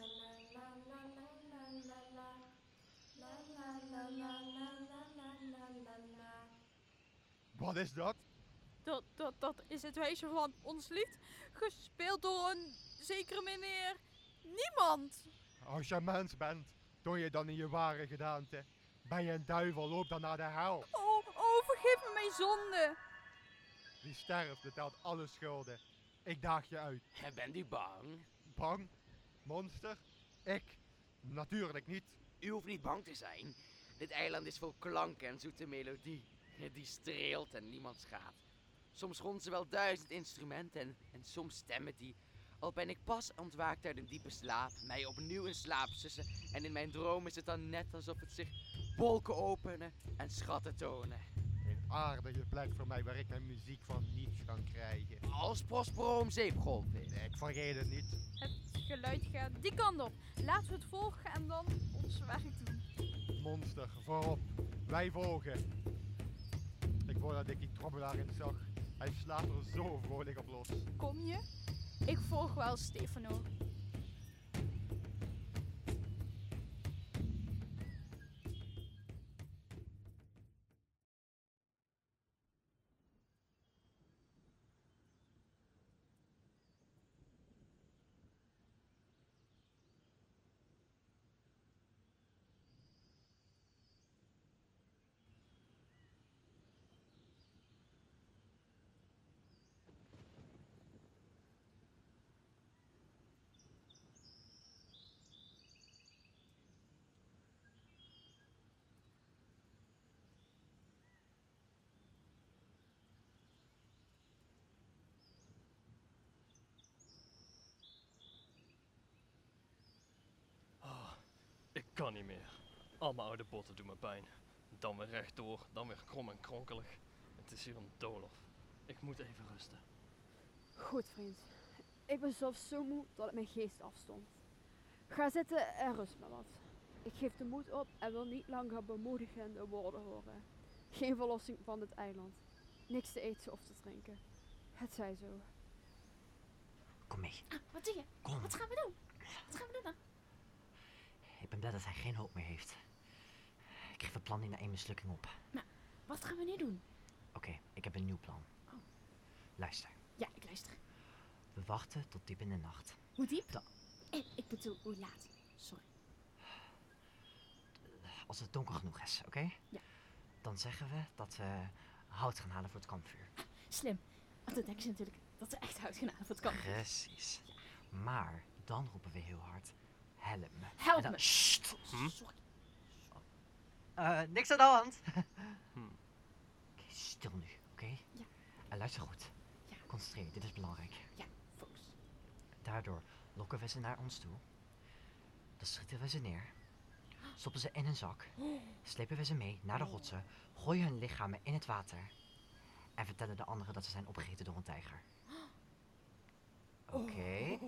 Wat is dat? Dat, dat, dat is het wijsje van ons lied. Gespeeld door een zekere meneer. Niemand. Als je mens bent, toon je dan in je ware gedaante. Ben je een duivel, loop dan naar de hel. Oh, oh, vergeef me mijn zonde. Wie sterft, betaalt alle schulden. Ik daag je uit. Bent u bang? Bang? Monster? Ik? Natuurlijk niet. U hoeft niet bang te zijn. Dit eiland is vol klanken en zoete melodie. Die streelt en niemand schaadt. Soms rond ze wel duizend instrumenten en, en soms stemmen die. Al ben ik pas ontwaakt uit een diepe slaap, mij opnieuw in slaap sussen. En in mijn droom is het dan net alsof het zich wolken openen en schatten tonen. Een aardige plek voor mij waar ik mijn muziek van niets kan krijgen. Als Prospero om zeep geholpen heeft. Ik vergeet het niet. Het geluid gaat die kant op. Laten we het volgen en dan ons werk doen. Monster, voorop. Wij volgen. Ik wou dat ik die trommelaar zag. Hij slaat er zo vrolijk op los. Kom je? Ik volg wel Stefano. Kan niet meer. Al mijn oude botten doen me pijn. Dan weer rechtdoor, dan weer krom en kronkelig. Het is hier een doolhof. Ik moet even rusten. Goed, vriend. Ik ben zelfs zo moe dat het mijn geest afstond. Ga zitten en rust maar wat. Ik geef de moed op en wil niet langer bemoedigende woorden horen. Geen verlossing van het eiland. Niks te eten of te drinken. Het zij zo. Kom mee. Ah, wat doe je? Kom. Wat gaan we doen? Wat gaan we doen dan? Ik ben blij dat hij geen hoop meer heeft. Ik geef het plan niet na één mislukking op. Wat gaan we nu doen? Oké, ik heb een nieuw plan. Oh. Luister. Ja, ik luister. We wachten tot diep in de nacht. Hoe diep? Da- Eh, ik bedoel, hoe laat? Sorry. Als het donker genoeg is, oké? Ja. Dan zeggen we dat we hout gaan halen voor het kampvuur. Slim. Want dan denken ze natuurlijk dat ze echt hout gaan halen voor het kamp. Precies. Maar dan roepen we heel hard: help me. Help dan- me. Sst. Hm? Sorry. Eh, niks aan de hand. Hm. Oké, stil nu, oké? Ja. En luister goed. Ja. Concentreer dit is belangrijk. Ja, focus. Daardoor lokken we ze naar ons toe. Dan schieten we ze neer. Stoppen ze in een zak. Slepen we ze mee naar de rotsen. Gooien hun lichamen in het water. En vertellen de anderen dat ze zijn opgegeten door een tijger. Oké?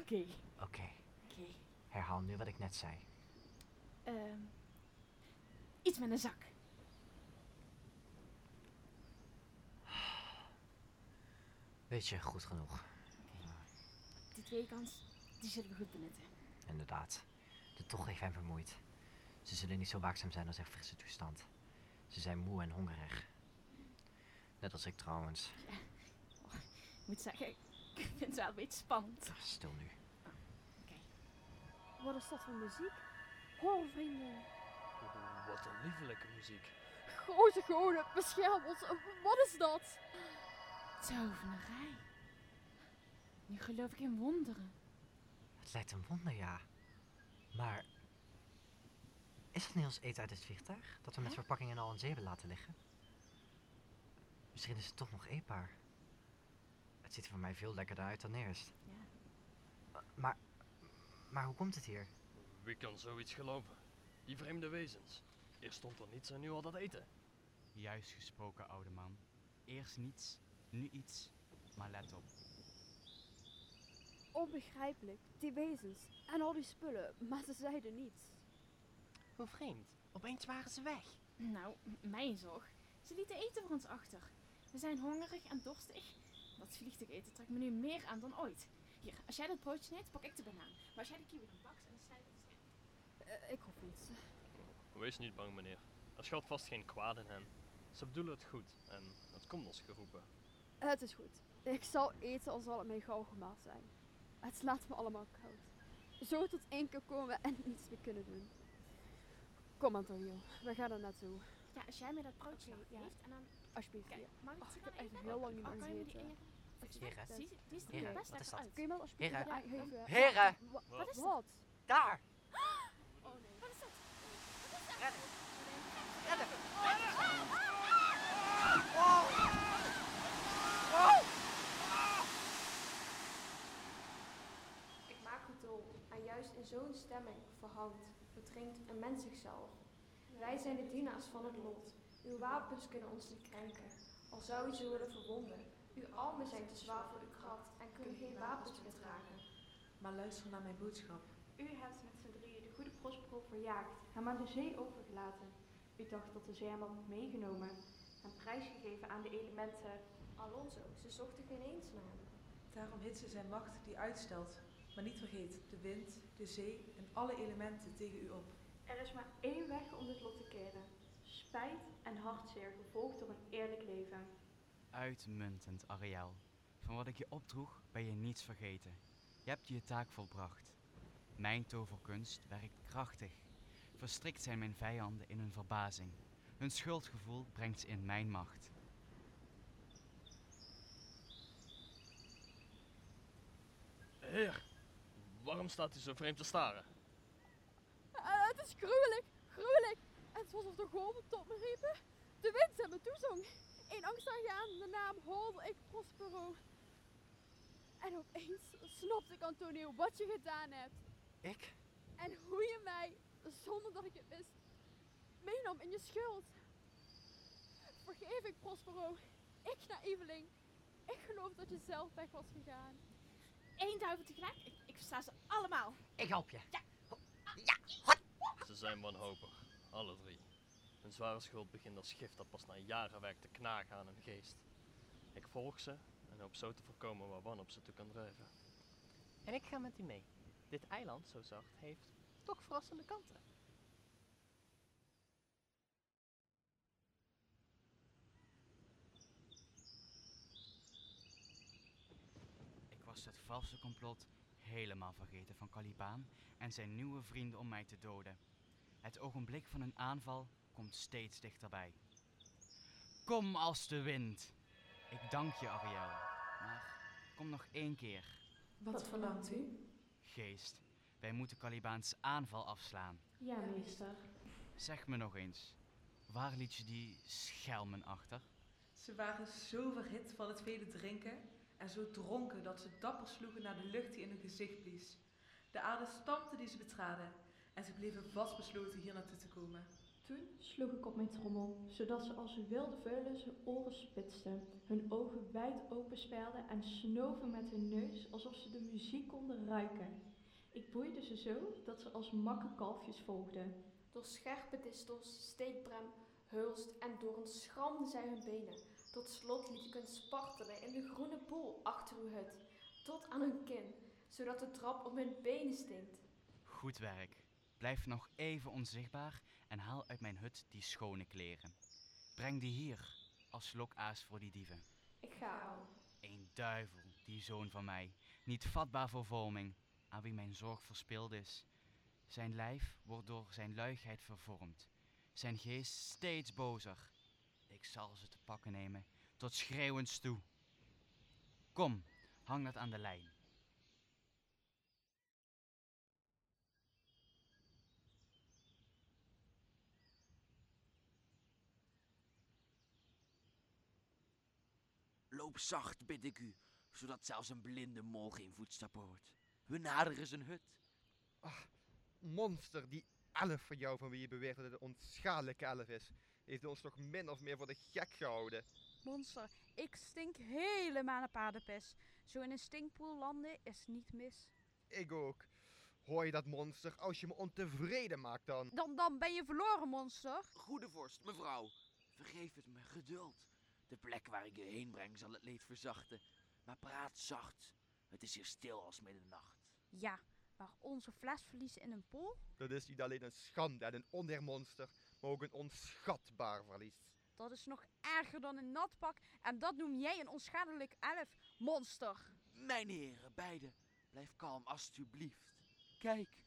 Oké. Oké. Oké. Herhaal nu wat ik net zei. Ehm, iets met een zak. Weet je, goed genoeg. Die twee kans, die zullen we goed benutten. Inderdaad. De tocht heeft hen vermoeid. Ze zullen niet zo waakzaam zijn als in frisse toestand. Ze zijn moe en hongerig. Net als ik trouwens. Ik moet zeggen, ik vind het wel een beetje spannend. Stil nu. Wat is dat voor muziek? Hoor vrienden. Wat een liefelijke muziek. Grote goden, bescherm ons. Wat is dat? Tovenarij. Nu geloof ik in wonderen. Het lijkt een wonder, ja. Maar. Is dat niet ons eten uit het vliegtuig? Dat we met verpakkingen al in zee hebben laten liggen? Misschien is het toch nog eetbaar. Het ziet er voor mij veel lekkerder uit dan eerst. Ja. Maar. Maar hoe komt het hier? Wie kan zoiets geloven? Die vreemde wezens. Eerst stond er niets en nu al dat eten. Juist gesproken, oude man. Eerst niets, nu iets, maar let op. Onbegrijpelijk. Die wezens en al die spullen, maar ze zeiden niets. Hoe vreemd. Opeens waren ze weg. Nou, mijn zorg. Ze lieten eten voor ons achter. We zijn hongerig en dorstig. Dat vliegtuigeten trekt me nu meer aan dan ooit. Hier, als jij dat broodje snijdt, pak ik de banaan. Maar als jij de kiwi pakt en dan snij ik het Eh, ik hoef niets. Wees niet bang, meneer. Er schuilt vast geen kwaad in hen. Ze bedoelen het goed en het komt ons geroepen. Het is goed. Ik zal eten al zal het mij gauw gemaakt zijn. Het slaat me allemaal koud. Zo tot één keer komen en niets meer kunnen doen. Kom Antonio, we gaan er naartoe. Ja, als jij me dat broodje geeft en dan... Alsjeblieft. Kijk, ja. mag ik ik dan heb echt heel lang niet Oh, meer kan je Heren. die er Heren, wat is dat? uit. Kun je me alsjeblieft Heren. ja, geven? Heren. Wa- Wat is dat? Daar! Oh nee. Wat is dat? Redden! Redden! Ik maak het dol en juist in zo'n stemming, verhand, verdrinkt een mens zichzelf. Wij zijn de dienaars van het lot. Uw wapens kunnen ons niet krenken, al zou u ze willen verwonden. Uw armen zijn te zwaar voor uw kracht en kunnen geen wapens meer dragen. Maar luister naar mijn boodschap. U hebt met z'n drieën de goede Prospero verjaagd, hem aan de zee overgelaten. U dacht dat de zee hem had meegenomen, hem prijsgegeven aan de elementen. Alonso, ze zochten geen eens naar hem. Daarom heet ze zijn macht die uitstelt. Maar niet vergeet, de wind, de zee en alle elementen tegen u op. Er is maar één weg om dit lot te keren. Spijt en hartzeer gevolgd door een eerlijk leven. Uitmuntend, Ariel. Van wat ik je opdroeg, ben je niets vergeten. Je hebt je taak volbracht. Mijn toverkunst werkt krachtig. Verstrikt zijn mijn vijanden in hun verbazing. Hun schuldgevoel brengt ze in mijn macht. Heer, waarom staat u zo vreemd te staren? Eh, het is gruwelijk, gruwelijk. Het was alsof de golven tot me riepen. De wind en me toezong. Angst aangaande naam hoorde ik Prospero. En opeens snapte ik Antonio wat je gedaan hebt. Ik? En hoe je mij, zonder dat ik het wist, meenam in je schuld. Vergeef ik Prospero. Ik naïveling. Ik geloof dat je zelf weg was gegaan. Eén duivel tegelijk? Ik, ik versta ze allemaal. Ik help je. Ja. Ja! Ze zijn wanhopig, alle drie. Hun zware schuld begint als gif dat pas na jaren werkt te knagen aan hun geest. Ik volg ze en hoop zo te voorkomen waar wanhoop ze toe kan drijven. En ik ga met u mee. Dit eiland, zo zacht, heeft toch verrassende kanten. Ik was het valse complot helemaal vergeten van Caliban en zijn nieuwe vrienden om mij te doden. Het ogenblik van een aanval komt steeds dichterbij. Kom als de wind. Ik dank je, Ariel. Maar kom nog één keer. Wat verlangt u? Geest, wij moeten Calibaans aanval afslaan. Ja, meester. Zeg me nog eens, waar liet je die schelmen achter? Ze waren zo verhit van het vele drinken en zo dronken dat ze dapper sloegen naar de lucht die in hun gezicht blies. De aarde stampte die ze betraden en ze bleven vastbesloten hier naartoe te komen. Toen sloeg ik op mijn trommel, zodat ze als wilde veulen hun oren spitsten, hun ogen wijd open spelden en snoven met hun neus alsof ze de muziek konden ruiken. Ik boeide ze zo dat ze als makke kalfjes volgden. Door scherpe distels, steekbrem, hulst en doorn schramden zij hun benen. Tot slot liet ik hun spartelen in de groene poel achter uw hut, tot aan hun kin, zodat de trap op hun benen stinkt. Goed werk. Blijf nog even onzichtbaar en haal uit mijn hut die schone kleren. Breng die hier, als lokaas voor die dieven. Ik ga al. Een duivel, die zoon van mij, niet vatbaar voor vorming, aan wie mijn zorg verspild is. Zijn lijf wordt door zijn luigheid vervormd, zijn geest steeds bozer. Ik zal ze te pakken nemen, tot schreeuwens toe. Kom, hang dat aan de lijn. Loop zacht, bid ik u, zodat zelfs een blinde mol geen voetstappen hoort. We naderen zijn hut. Monster, die elf van jou van wie je beweert dat het een onschadelijke elf is, heeft ons toch min of meer voor de gek gehouden. Monster, ik stink helemaal naar paardenpis. Zo in een stinkpoel landen is niet mis. Ik ook. Hoor je dat monster? Als je me ontevreden maakt dan. Dan, dan ben je verloren, monster. Goede vorst, mevrouw, vergeef het me geduld. De plek waar ik je heen breng zal het leed verzachten. Maar praat zacht, het is hier stil als middernacht. Ja, maar onze fles verliezen in een poel? Dat is niet alleen een schande en een oneermonster, maar ook een onschatbaar verlies. Dat is nog erger dan een natpak en dat noem jij een onschadelijk elf, monster. Mijn heren, beiden, blijf kalm alstublieft. Kijk,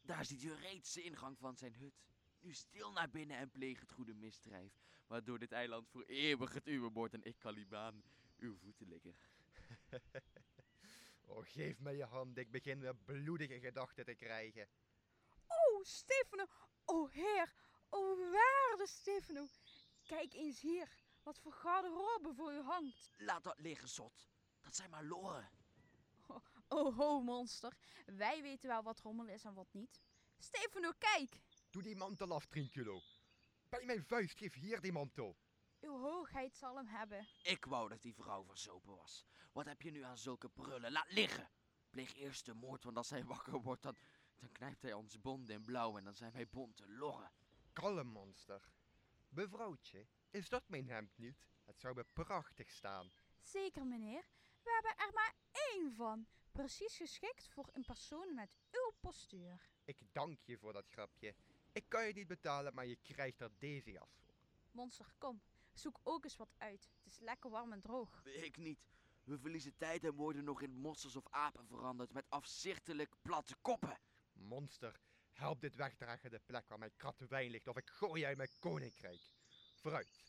daar ziet u reeds de ingang van zijn hut. Nu stil naar binnen en pleeg het goede misdrijf, waardoor dit eiland voor eeuwig het uwe wordt en ik, Caliban, uw voetenligger. oh, geef me je hand, ik begin weer bloedige gedachten te krijgen. Oh, Stefano, oh heer, oh waarde Stefano. Kijk eens hier, wat voor garderobe voor u hangt. Laat dat liggen, zot. Dat zijn maar loren. Oh, oh ho, monster. Wij weten wel wat rommel is en wat niet. Stefano, kijk! Doe die mantel af, Trinculo. Bij mijn vuist, geef hier die mantel. Uw hoogheid zal hem hebben. Ik wou dat die vrouw verzopen was. Wat heb je nu aan zulke prullen? Laat liggen. Pleeg eerst de moord, want als hij wakker wordt, dan, dan knijpt hij ons bond in blauw en dan zijn wij bonte lorren. Kalm, monster. Mevrouwtje, is dat mijn hemd niet? Het zou me prachtig staan. Zeker, meneer. We hebben er maar één van. Precies geschikt voor een persoon met uw postuur. Ik dank je voor dat grapje. Ik kan je niet betalen, maar je krijgt er deze jas voor. Monster, kom. Zoek ook eens wat uit. Het is lekker warm en droog. Ik niet. We verliezen tijd en worden nog in mossels of apen veranderd met afzichtelijk platte koppen. Monster, help dit wegdragen de plek waar mijn krat wijn ligt of ik gooi uit mijn koninkrijk. Vooruit,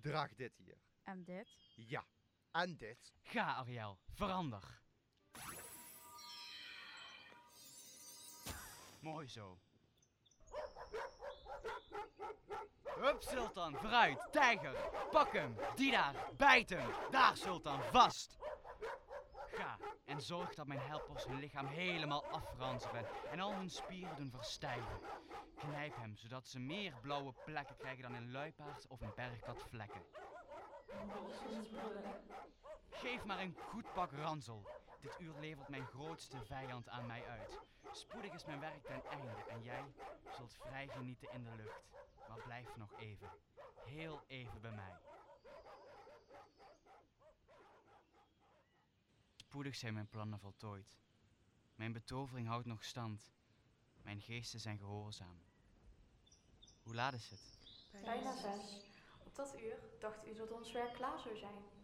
draag dit hier. En dit? Ja, en dit. Ga, Ariel, verander. Mooi zo. Hup, Sultan, vooruit, tijger, pak hem, die daar, bijt hem, daar, Sultan, vast. Ga en zorg dat mijn helpers hun lichaam helemaal afranselen en al hun spieren doen verstijven. Knijp hem, zodat ze meer blauwe plekken krijgen dan een luipaard of een bergkat vlekken. Geef maar een goed pak ransel. Dit uur levert mijn grootste vijand aan mij uit. Spoedig is mijn werk ten einde en jij zult vrij genieten in de lucht. Maar blijf nog even, heel even bij mij. Spoedig zijn mijn plannen voltooid. Mijn betovering houdt nog stand. Mijn geesten zijn gehoorzaam. Hoe laat is het? Bijna zes. Op dat uur dacht u dat ons werk klaar zou zijn.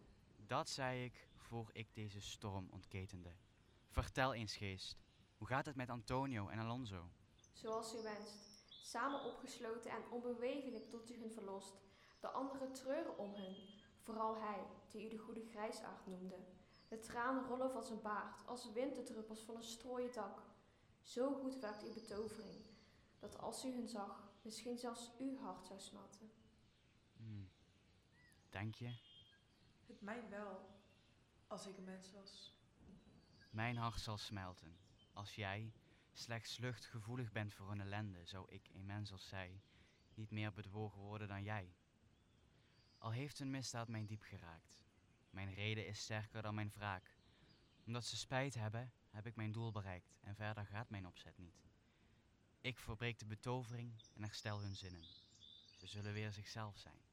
Dat zei ik voor ik deze storm ontketende. Vertel eens, geest. Hoe gaat het met Antonio en Alonso? Zoals u wenst. Samen opgesloten en onbewegelijk tot u hun verlost. De anderen treuren om hun. Vooral hij, die u de goede grijsaard noemde. De tranen rollen van zijn baard als winterdruppels van een strooien dak. Zo goed werkt uw betovering, dat als u hun zag, misschien zelfs uw hart zou smelten. Hmm. Denk je? Het mij wel, als ik een mens was. Mijn hart zal smelten. Als jij slechts luchtgevoelig bent voor een ellende, zou ik, een mens als zij, niet meer bedwogen worden dan jij. Al heeft een misdaad mij diep geraakt. Mijn reden is sterker dan mijn wraak. Omdat ze spijt hebben, heb ik mijn doel bereikt en verder gaat mijn opzet niet. Ik verbreek de betovering en herstel hun zinnen. Ze zullen weer zichzelf zijn.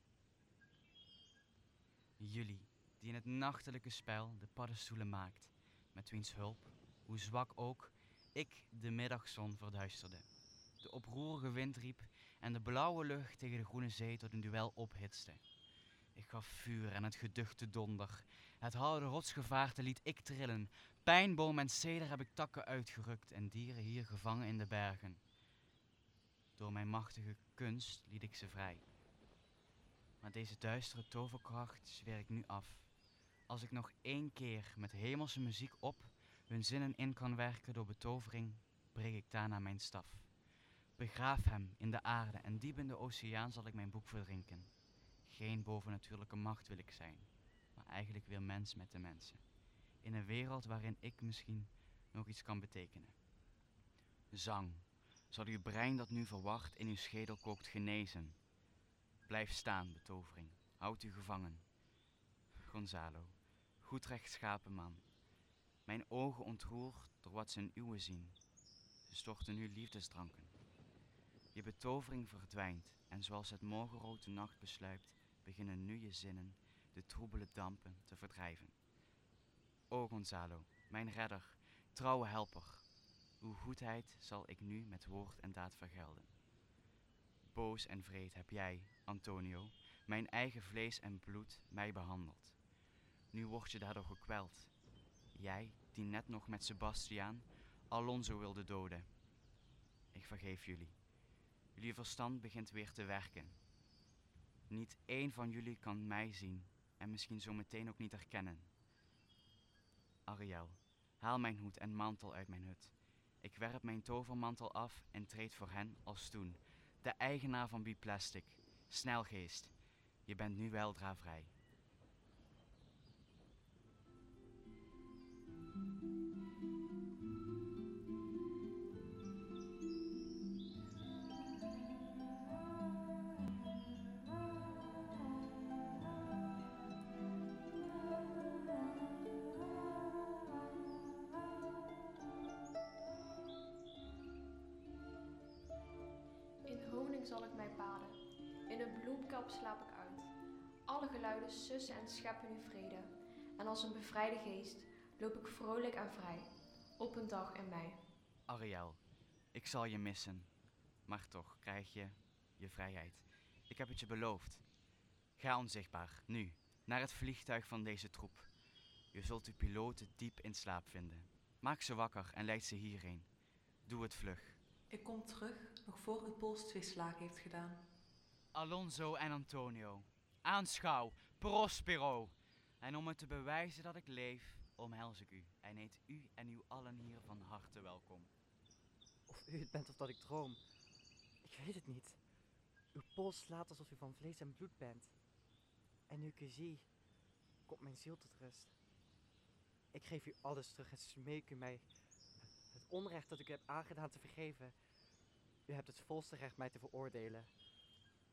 Jullie, die in het nachtelijke spel de paddenstoelen maakt, met wiens hulp, hoe zwak ook, ik de middagzon verduisterde. De oproerige wind riep en de blauwe lucht tegen de groene zee tot een duel ophitste. Ik gaf vuur en het geduchte donder. Het harde rotsgevaarte liet ik trillen. Pijnboom en ceder heb ik takken uitgerukt en dieren hier gevangen in de bergen. Door mijn machtige kunst liet ik ze vrij. Maar deze duistere toverkracht zweer ik nu af. Als ik nog één keer met hemelse muziek op hun zinnen in kan werken door betovering, breek ik daarna mijn staf. Begraaf hem in de aarde en diep in de oceaan zal ik mijn boek verdrinken. Geen bovennatuurlijke macht wil ik zijn, maar eigenlijk weer mens met de mensen. In een wereld waarin ik misschien nog iets kan betekenen. Zang, zal uw brein dat nu verward in uw schedel kookt genezen. Blijf staan, betovering, houd u gevangen. Gonzalo, goed rechtschapen man. Mijn ogen ontroerd door wat ze in uwe zien. Ze storten nu liefdesdranken. Je betovering verdwijnt en zoals het morgenrood de nacht besluipt, beginnen nu je zinnen de troebele dampen te verdrijven. O Gonzalo, mijn redder, trouwe helper, uw goedheid zal ik nu met woord en daad vergelden. Boos en vreed heb jij, Antonio, mijn eigen vlees en bloed mij behandeld. Nu word je daardoor gekweld. Jij, die net nog met Sebastiaan Alonso wilde doden. Ik vergeef jullie. Jullie verstand begint weer te werken. Niet één van jullie kan mij zien en misschien zo meteen ook niet herkennen. Ariel, haal mijn hoed en mantel uit mijn hut. Ik werp mijn tovermantel af en treed voor hen als toen, de eigenaar van Biplastic. Snelgeest, je bent nu weldra vrij. Alle geluiden sussen en scheppen nu vrede. En als een bevrijde geest loop ik vrolijk en vrij, op een dag in mei. Ariel, ik zal je missen, maar toch krijg je je vrijheid. Ik heb het je beloofd. Ga onzichtbaar, nu, naar het vliegtuig van deze troep. Je zult de piloten diep in slaap vinden. Maak ze wakker en leid ze hierheen. Doe het vlug. Ik kom terug, nog voor uw pols twee slagen heeft gedaan. Alonso en Antonio, aanschouw, prospero. En om het te bewijzen dat ik leef, omhels ik u en heet u en uw allen hier van harte welkom. Of u het bent of dat ik droom. Ik weet het niet. Uw pols slaat alsof u van vlees en bloed bent. En nu ik u zie, komt mijn ziel tot rust. Ik geef u alles terug en smeek u mij het onrecht dat ik u heb aangedaan te vergeven. U hebt het volste recht mij te veroordelen.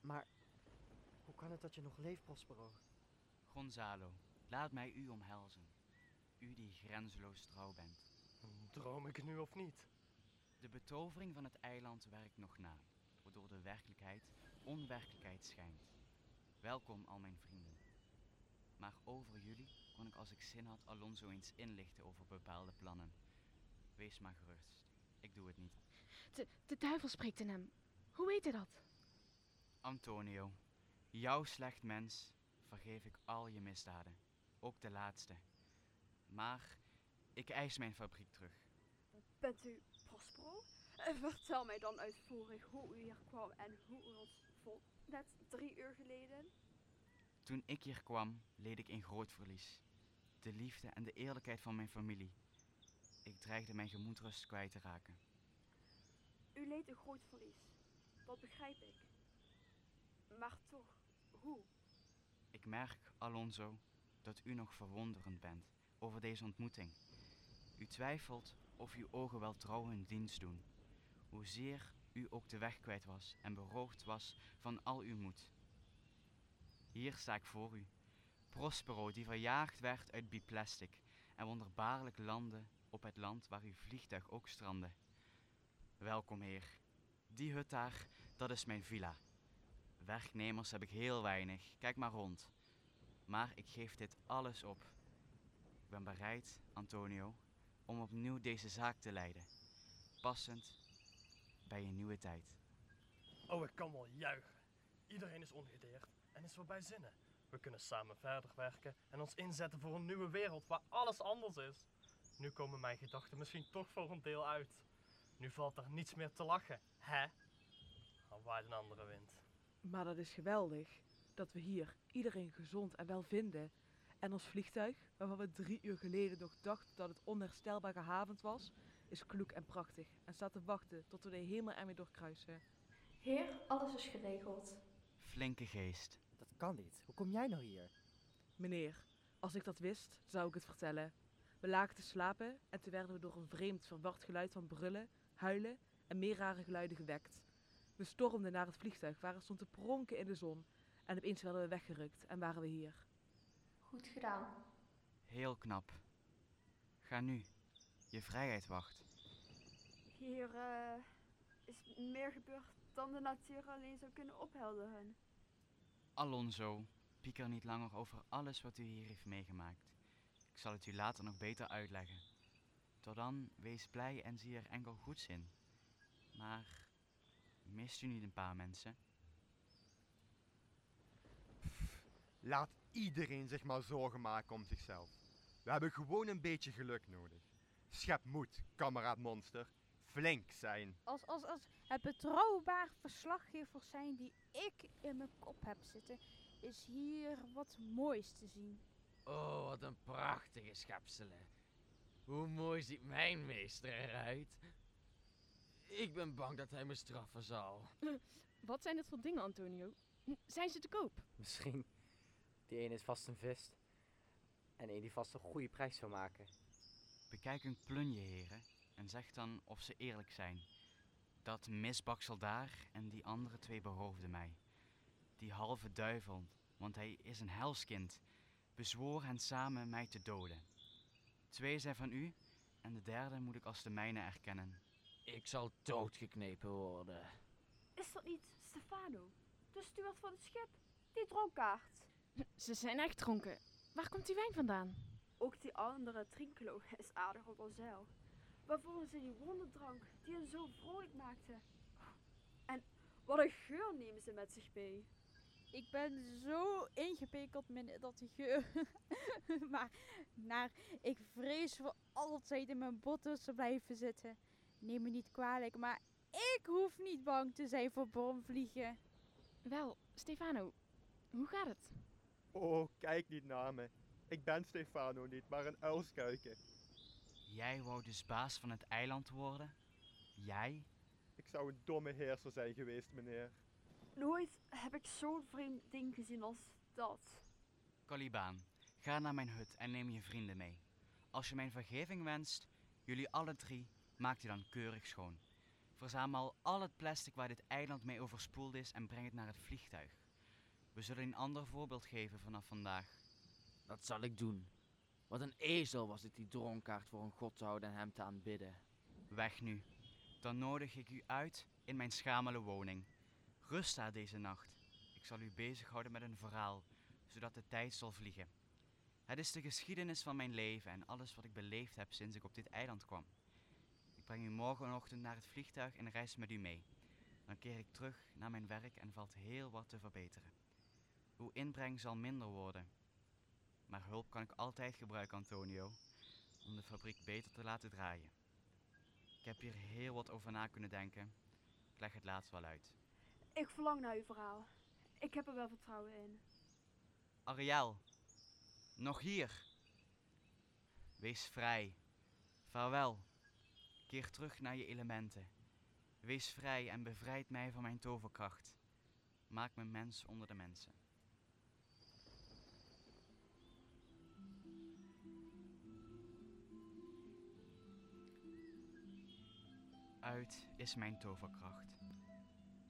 Maar hoe kan het dat je nog leeft, Prospero? Gonzalo, laat mij u omhelzen. u die grenzeloos trouw bent. Droom ik nu of niet? De betovering van het eiland werkt nog na, waardoor de werkelijkheid onwerkelijkheid schijnt. Welkom al mijn vrienden. Maar over jullie kon ik als ik zin had Alonso eens inlichten over bepaalde plannen. Wees maar gerust, ik doe het niet. De, de duivel spreekt in hem. Hoe weet hij dat? Antonio, jou slecht mens, vergeef ik al je misdaden, ook de laatste. Maar ik eis mijn fabriek terug. Bent u Prospero? Eh, Vertel mij dan uitvoerig hoe u hier kwam en hoe u ons vond. Net drie uur geleden. Toen ik hier kwam, leed ik een groot verlies. De liefde en de eerlijkheid van mijn familie. Ik dreigde mijn gemoedsrust kwijt te raken. U leed een groot verlies. Dat begrijp ik. Maar toch, Ik merk, Alonso, dat u nog verwonderend bent over deze ontmoeting. U twijfelt of uw ogen wel trouw hun dienst doen. Hoezeer u ook de weg kwijt was en beroofd was van al uw moed. Hier sta ik voor u, Prospero, die verjaagd werd uit Biplastic en wonderbaarlijk landde op het land waar uw vliegtuig ook strandde. Welkom, heer. Die hut daar, dat is mijn villa. Werknemers heb ik heel weinig, kijk maar rond. Maar ik geef dit alles op. Ik ben bereid, Antonio, om opnieuw deze zaak te leiden. Passend bij een nieuwe tijd. Oh, ik kan wel juichen. Iedereen is ongedeerd en is voorbij zinnen. We kunnen samen verder werken en ons inzetten voor een nieuwe wereld waar alles anders is. Nu komen mijn gedachten misschien toch voor een deel uit. Nu valt er niets meer te lachen, hè? Al waait een andere wind. Maar dat is geweldig. Dat we hier iedereen gezond en wel vinden. En ons vliegtuig, waarvan we drie uur geleden nog dachten dat het onherstelbaar gehavend was, is kloek en prachtig en staat te wachten tot we de hemel ermee doorkruisen. Heer, alles is geregeld. Flinke geest. Dat kan niet. Hoe kom jij nou hier? Meneer, als ik dat wist, zou ik het vertellen. We lagen te slapen en toen werden we door een vreemd, verward geluid van brullen, huilen en meer rare geluiden gewekt. We stormden naar het vliegtuig waar het stond te pronken in de zon en opeens werden we weggerukt en waren we hier. Goed gedaan. Heel knap. Ga nu. Je vrijheid wacht. Hier eh, is meer gebeurd dan de natuur alleen zou kunnen ophelderen. Alonso, pieker niet langer over alles wat u hier heeft meegemaakt. Ik zal het u later nog beter uitleggen. Tot dan, wees blij en zie er enkel goeds in. Maar mist u niet een paar mensen? Laat iedereen zich maar zorgen maken om zichzelf. We hebben gewoon een beetje geluk nodig. Schep moed, kameraad monster. Flink zijn. Als, als, als het betrouwbaar verslaggever zijn die ik in mijn kop heb zitten, is hier wat moois te zien. Oh, wat een prachtige schepselen. Hoe mooi ziet mijn meester eruit. Ik ben bang dat hij me straffen zal. Wat zijn dit voor dingen, Antonio? Zijn ze te koop? Misschien. Die ene is vast een vis. En één die vast een goede prijs zou maken. Bekijk hun plunje, heren, en zeg dan of ze eerlijk zijn. Dat misbaksel daar en die andere twee beroofden mij. Die halve duivel, want hij is een helskind, bezwoer hen samen mij te doden. Twee zijn van u en de derde moet ik als de mijne erkennen. Ik zal doodgeknepen worden. Is dat niet Stefano, de steward van het schip? Die dronkaard. Ze zijn echt dronken. Waar komt die wijn vandaan? Ook die andere Trinclo is aardig op een zeil. Waarvoor ze die wonderdrank die hen zo vrolijk maakte. En wat een geur nemen ze met zich mee. Ik ben zo ingepekeld met dat geur. maar naar, ik vrees voor altijd in mijn botten te blijven zitten. Neem me niet kwalijk, maar ik hoef niet bang te zijn voor bomvliegen. Wel, Stefano, hoe gaat het? Oh, kijk niet naar me. Ik ben Stefano niet, maar een uilskuiken. Jij wou dus baas van het eiland worden? Jij? Ik zou een domme heerser zijn geweest, meneer. Nooit heb ik zo'n vreemd ding gezien als dat. Caliban, ga naar mijn hut en neem je vrienden mee. Als je mijn vergeving wenst, jullie alle drie, maak die dan keurig schoon. Verzamel al het plastic waar dit eiland mee overspoeld is en breng het naar het vliegtuig. We zullen een ander voorbeeld geven vanaf vandaag. Dat zal ik doen. Wat een ezel was ik die dronkaard voor een god te houden en hem te aanbidden. Weg nu. Dan nodig ik u uit in mijn schamele woning. Rust daar deze nacht. Ik zal u bezighouden met een verhaal, zodat de tijd zal vliegen. Het is de geschiedenis van mijn leven en alles wat ik beleefd heb sinds ik op dit eiland kwam. Breng u morgenochtend naar het vliegtuig en reis met u mee. Dan keer ik terug naar mijn werk en valt heel wat te verbeteren. Uw inbreng zal minder worden. Maar hulp kan ik altijd gebruiken, Antonio, om de fabriek beter te laten draaien. Ik heb hier heel wat over na kunnen denken. Ik leg het laatst wel uit. Ik verlang naar uw verhaal. Ik heb er wel vertrouwen in. Ariel, nog hier. Wees vrij. Vaarwel. Keer terug naar je elementen. Wees vrij en bevrijd mij van mijn toverkracht. Maak me mens onder de mensen. Uit is mijn toverkracht.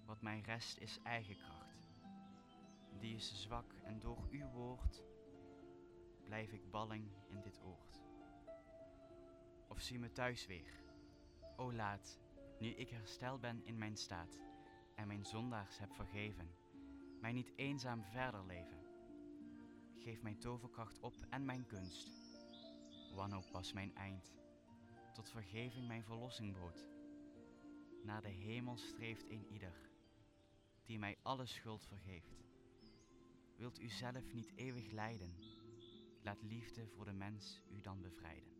Wat mij rest is eigen kracht. Die is zwak en door uw woord blijf ik balling in dit oord. Of zie me thuis weer. O laat, nu ik hersteld ben in mijn staat en mijn zondaars heb vergeven, mij niet eenzaam verder leven. Geef mijn toverkracht op en mijn kunst. Wanhoop was mijn eind, tot vergeving mijn verlossing bood. Naar de hemel streeft een ieder, die mij alle schuld vergeeft. Wilt u zelf niet eeuwig lijden? Laat liefde voor de mens u dan bevrijden.